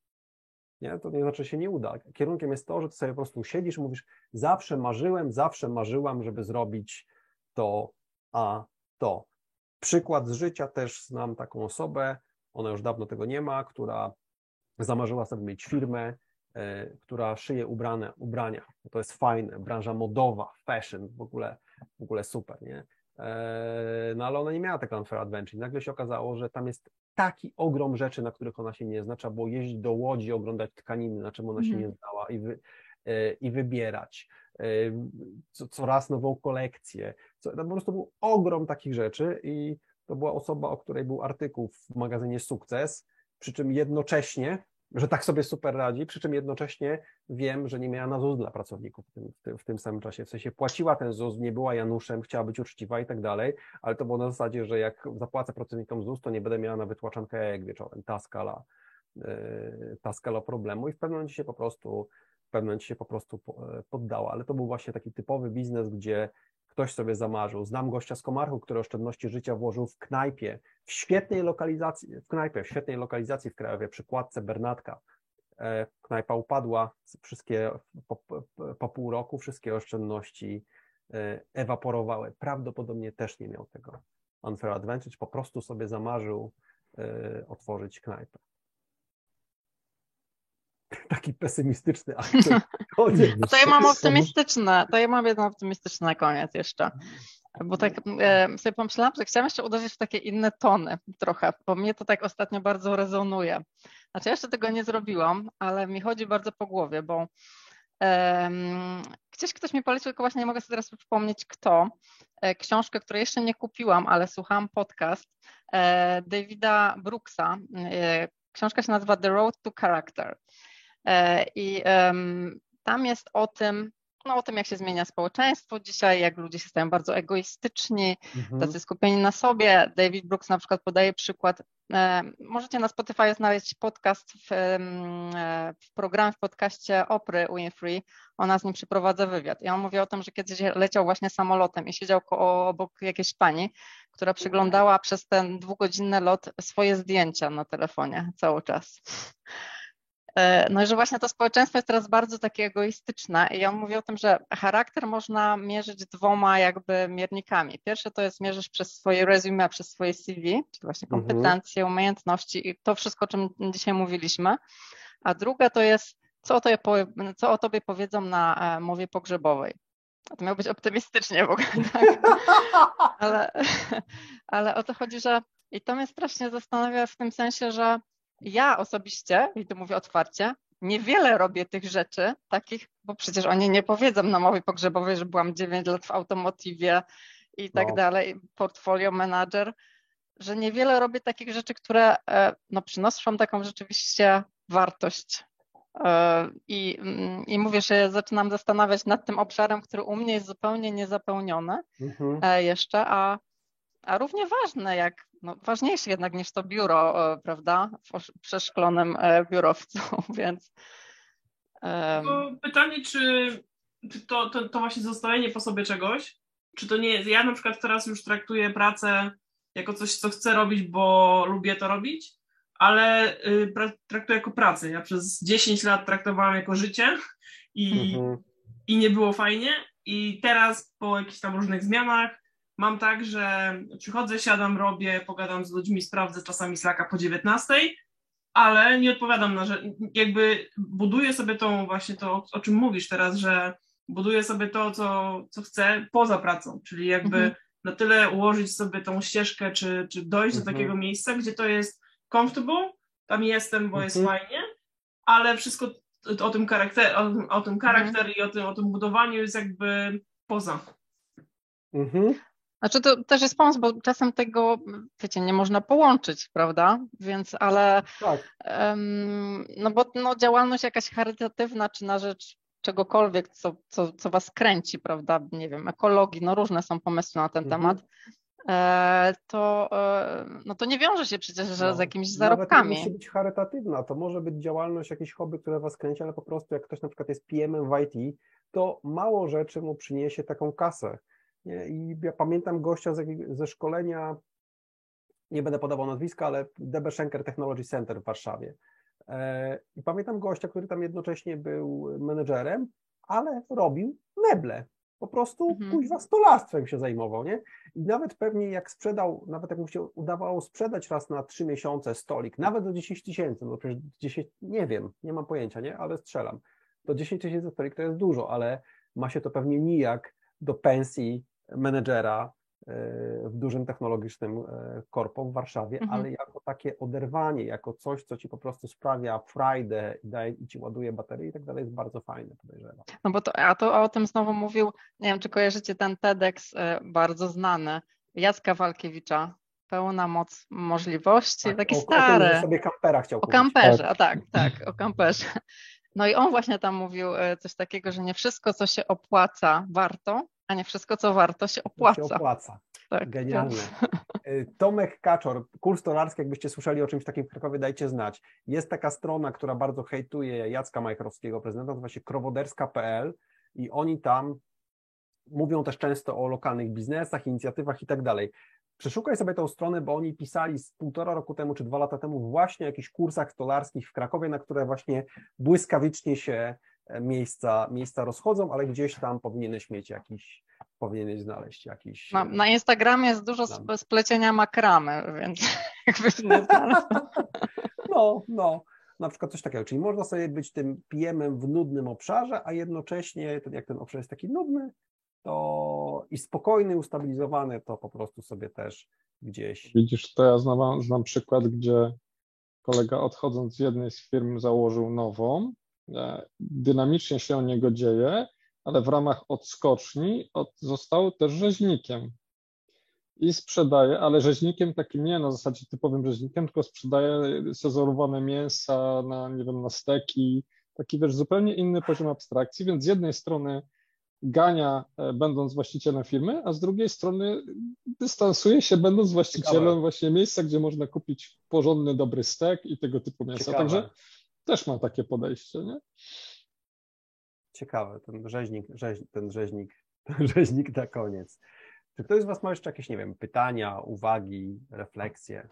Nie? To nie znaczy, że się nie uda. Kierunkiem jest to, że ty sobie po prostu siedzisz i mówisz, zawsze marzyłem, zawsze marzyłam, żeby zrobić to, a to. Przykład z życia też znam taką osobę, ona już dawno tego nie ma, która zamarzyła sobie mieć firmę, e, która szyje ubrane, ubrania. To jest fajne, branża modowa, fashion, w ogóle, w ogóle super, nie? E, No ale ona nie miała tego unfair adventure. I nagle się okazało, że tam jest taki ogrom rzeczy, na których ona się nie zna. Trzeba było jeździć do Łodzi, oglądać tkaniny, na czym ona się Mhm. nie znała i, wy, e, i wybierać. E, Co, coraz nową kolekcję. Co, to po prostu był ogrom takich rzeczy i to była osoba, o której był artykuł w magazynie Sukces, przy czym jednocześnie, że tak sobie super radzi, przy czym jednocześnie wiem, że nie miała na ZUS dla pracowników w tym, w tym, w tym samym czasie. W sensie płaciła ten ZUS, nie była Januszem, chciała być uczciwa i tak dalej, ale to było na zasadzie, że jak zapłacę pracownikom ZUS, to nie będę miała na wytłaczankę jak wieczorem. Ta skala, yy, ta skala problemu i w pewnym momencie się po prostu pewnym momencie się po prostu poddała, ale to był właśnie taki typowy biznes, gdzie ktoś sobie zamarzył. Znam gościa z Komarchu, który oszczędności życia włożył w knajpie, w świetnej lokalizacji, w knajpie, w świetnej lokalizacji w Krajowie, przy kładce Bernatka. E, knajpa upadła, wszystkie po, po pół roku wszystkie oszczędności e, ewaporowały. Prawdopodobnie też nie miał tego unfair advantage, po prostu sobie zamarzył e, otworzyć knajpę taki pesymistyczny akcent. No to ja mam optymistyczne, to ja mam jedno optymistyczne na koniec jeszcze. Bo tak e, sobie pomyślałam, że chciałam jeszcze uderzyć w takie inne tony trochę, bo mnie to tak ostatnio bardzo rezonuje. Znaczy, ja jeszcze tego nie zrobiłam, ale mi chodzi bardzo po głowie, bo um, gdzieś ktoś mi polecił, tylko właśnie nie mogę sobie teraz przypomnieć kto, e, książkę, której jeszcze nie kupiłam, ale słuchałam podcast e, Davida Brooksa. E, książka się nazywa The Road to Character. E, I tam jest o tym, no, o tym, jak się zmienia społeczeństwo dzisiaj, jak ludzie się stają bardzo egoistyczni, mhm. tacy skupieni na sobie. David Brooks na przykład podaje przykład. E, możecie na Spotify znaleźć podcast w, e, w programie, w podcaście Opry Winfrey. Ona z nim przeprowadza wywiad. I on mówi o tym, że kiedyś leciał właśnie samolotem i siedział obok jakiejś pani, która przyglądała przez ten dwugodzinny lot swoje zdjęcia na telefonie cały czas. E, no i że właśnie to społeczeństwo jest teraz bardzo takie egoistyczne i on mówi o tym, że charakter można mierzyć dwoma jakby miernikami. Pierwsze to jest mierzysz przez swoje resume, przez swoje CV, czyli właśnie mhm. kompetencje, mhm. umiejętności i to wszystko, o czym dzisiaj mówiliśmy. A druga to jest, co o tobie, co o tobie powiedzą na e, mowie pogrzebowej. To miało być optymistycznie w ogóle, tak? ale, ale o to chodzi, że i to mnie strasznie zastanawia w tym sensie, że ja osobiście, i to mówię otwarcie, niewiele robię tych rzeczy takich, bo przecież oni nie powiedzą na mowie pogrzebowej, że byłam 9 lat w automotywie i tak no. dalej, portfolio manager, że niewiele robię takich rzeczy, które e, no, przynoszą taką rzeczywiście wartość. E, I, mm, I mówię, że zaczynam zastanawiać nad tym obszarem, który u mnie jest zupełnie niezapełniony mhm. E, jeszcze, a, a równie ważne jak no, ważniejszy jednak niż to biuro, e, prawda, w przeszklonym e, biurowcu, więc... Um... Pytanie, czy, czy to, to, to właśnie zostawienie po sobie czegoś, czy to nie jest, ja na przykład teraz już traktuję pracę jako coś, co chcę robić, bo lubię to robić, ale y, traktuję jako pracę. Ja przez 10 lat traktowałam jako życie i, mhm. i nie było fajnie i teraz po jakichś tam różnych zmianach Mam tak, że przychodzę, siadam, robię, pogadam z ludźmi, sprawdzę czasami Slacka po 19, ale nie odpowiadam na, że jakby buduję sobie tą właśnie to, o czym mówisz teraz, że buduję sobie to, co, co chcę poza pracą, czyli jakby mhm. na tyle ułożyć sobie tą ścieżkę, czy, czy dojść mhm. do takiego miejsca, gdzie to jest comfortable, tam jestem, bo mhm. jest fajnie, ale wszystko o tym charakter, o, o tym charakter mhm. i o tym, o tym budowaniu jest jakby poza. Mhm. Znaczy to też jest pomysł, bo czasem tego, wiecie, nie można połączyć, prawda? Więc, ale tak. um, no bo no, działalność jakaś charytatywna, czy na rzecz czegokolwiek, co, co, co was kręci, prawda? Nie wiem, ekologii, no różne są pomysły na ten mhm. temat. E, to, e, no to nie wiąże się przecież no, z jakimiś zarobkami. To musi być charytatywna, to może być działalność, jakieś hobby, które was kręci, ale po prostu jak ktoś na przykład jest PM w IT, to mało rzeczy mu przyniesie taką kasę. I ja pamiętam gościa ze, ze szkolenia, nie będę podawał nazwiska, ale DB Schenker Technology Center w Warszawie. E, I pamiętam gościa, który tam jednocześnie był menedżerem, ale robił meble. Po prostu mhm. kuźwa stolarstwem się zajmował, nie? I nawet pewnie jak sprzedał, nawet jak mu się udawało sprzedać raz na trzy miesiące stolik, nawet do 10 tysięcy, no przecież 10, nie wiem, nie mam pojęcia, nie? Ale strzelam. Do 10 tysięcy stolik to jest dużo, ale ma się to pewnie nijak do pensji menedżera e, w dużym technologicznym e, korpo w Warszawie, mhm. ale jako takie oderwanie, jako coś, co ci po prostu sprawia frajdę i, daje, i ci ładuje baterię i tak dalej, jest bardzo fajne, podejrzewam. No bo to, a to o tym znowu mówił, nie wiem, czy kojarzycie ten TEDx e, bardzo znany, Jacka Walkiewicza, pełna moc możliwości, Tak, takie o, stare. O tym, sobie kampera chciał O kamperze, a tak, tak, o kamperze. No i on właśnie tam mówił coś takiego, że nie wszystko, co się opłaca, warto, a nie wszystko, co warto, się opłaca. Się opłaca. Tak, Genialne. więc- Y, Tomek Kaczor, kurs stolarski, jakbyście słyszeli o czymś takim w Krakowie, dajcie znać. Jest taka strona, która bardzo hejtuje Jacka Majchrowskiego, prezydenta, nazywa się krowoderska.pl i oni tam mówią też często o lokalnych biznesach, inicjatywach i tak dalej. Przeszukaj sobie tą stronę, bo oni pisali z półtora roku temu czy dwa lata temu właśnie o jakichś kursach stolarskich w Krakowie, na które właśnie błyskawicznie się miejsca, miejsca rozchodzą, ale gdzieś tam powinieneś mieć jakiś, powinieneś znaleźć jakiś... Na, na Instagramie jest dużo Tam. sp- splecienia makramy, więc jakby znalazł. No, no. Na przykład coś takiego, czyli można sobie być tym PM-em w nudnym obszarze, a jednocześnie, ten- jak ten obszar jest taki nudny, to i spokojny, ustabilizowany, to po prostu sobie też gdzieś. Widzisz, to ja znam, znam przykład, gdzie kolega odchodząc z jednej z firm założył nową, e, dynamicznie się o niego dzieje, ale w ramach odskoczni od, został też rzeźnikiem. I sprzedaje, ale rzeźnikiem takim nie na zasadzie typowym rzeźnikiem, tylko sprzedaje sezorowane mięsa na, nie wiem, na steki, taki wiesz, zupełnie inny poziom abstrakcji, więc z jednej strony gania, e, będąc właścicielem firmy, a z drugiej strony dystansuje się, będąc właścicielem Ciekawe. właśnie miejsca, gdzie można kupić porządny, dobry stek i tego typu mięsa. Ciekawe, Także też ma takie podejście, nie? ciekawe, ten rzeźnik, rzeź, ten rzeźnik, ten rzeźnik na koniec. Czy ktoś z Was ma jeszcze jakieś, nie wiem, pytania, uwagi, refleksje?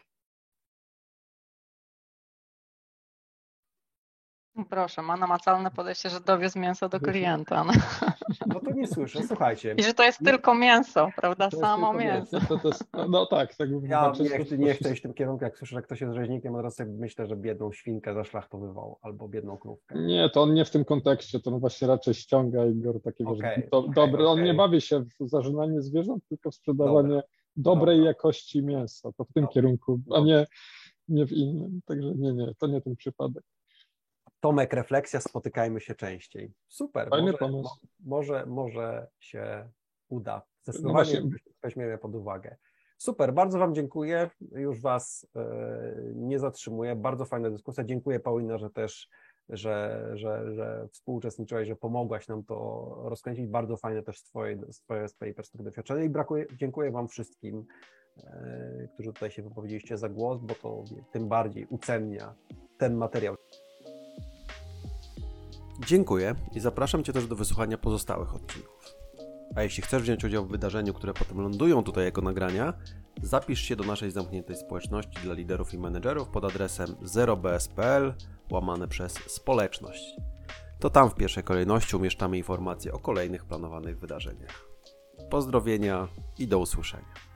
Proszę, ma namacalne podejście, że dowiez mięso do klienta. No. No to nie słyszę, słuchajcie. I że to jest tylko mięso, prawda? Samo tylko mięso. To, to jest, no tak, tak bym Ja nie, chcę, nie chcę iść w tym kierunku, jak słyszę, że ktoś jest rzeźnikiem, od razu sobie myślę, że biedną świnkę zaszlachtowywał albo biedną krówkę. Nie, to on nie w tym kontekście, to on właśnie raczej ściąga Igor takiego, Okej, że do, okej, dobre, on nie bawi się w zażynanie zwierząt, tylko w sprzedawanie dobrej Dobra. jakości mięsa, to w tym Dobra. kierunku, a nie, nie w innym, także nie, nie, to nie ten przypadek. Tomek, refleksja, spotykajmy się częściej. Super, Fajny może, mo- może, może się uda. No Zdecydowanie właśnie. weźmiemy pod uwagę. Super, bardzo Wam dziękuję. Już Was e, nie zatrzymuję. Bardzo fajna dyskusja. Dziękuję Paulina, że też, że, że, że współuczestniczyłaś, że pomogłaś nam to rozkręcić. Bardzo fajne też z Twojej, z twojej, z twojej perspektywy doświadczenia i brakuje, dziękuję Wam wszystkim, e, którzy tutaj się wypowiedzieliście za głos, bo to tym bardziej ucennia ten materiał. Dziękuję i zapraszam Cię też do wysłuchania pozostałych odcinków. A jeśli chcesz wziąć udział w wydarzeniu, które potem lądują tutaj jako nagrania, zapisz się do naszej zamkniętej społeczności dla liderów i menedżerów pod adresem 0bs.pl łamane przez społeczność. To tam w pierwszej kolejności umieszczamy informacje o kolejnych planowanych wydarzeniach. Pozdrowienia i do usłyszenia.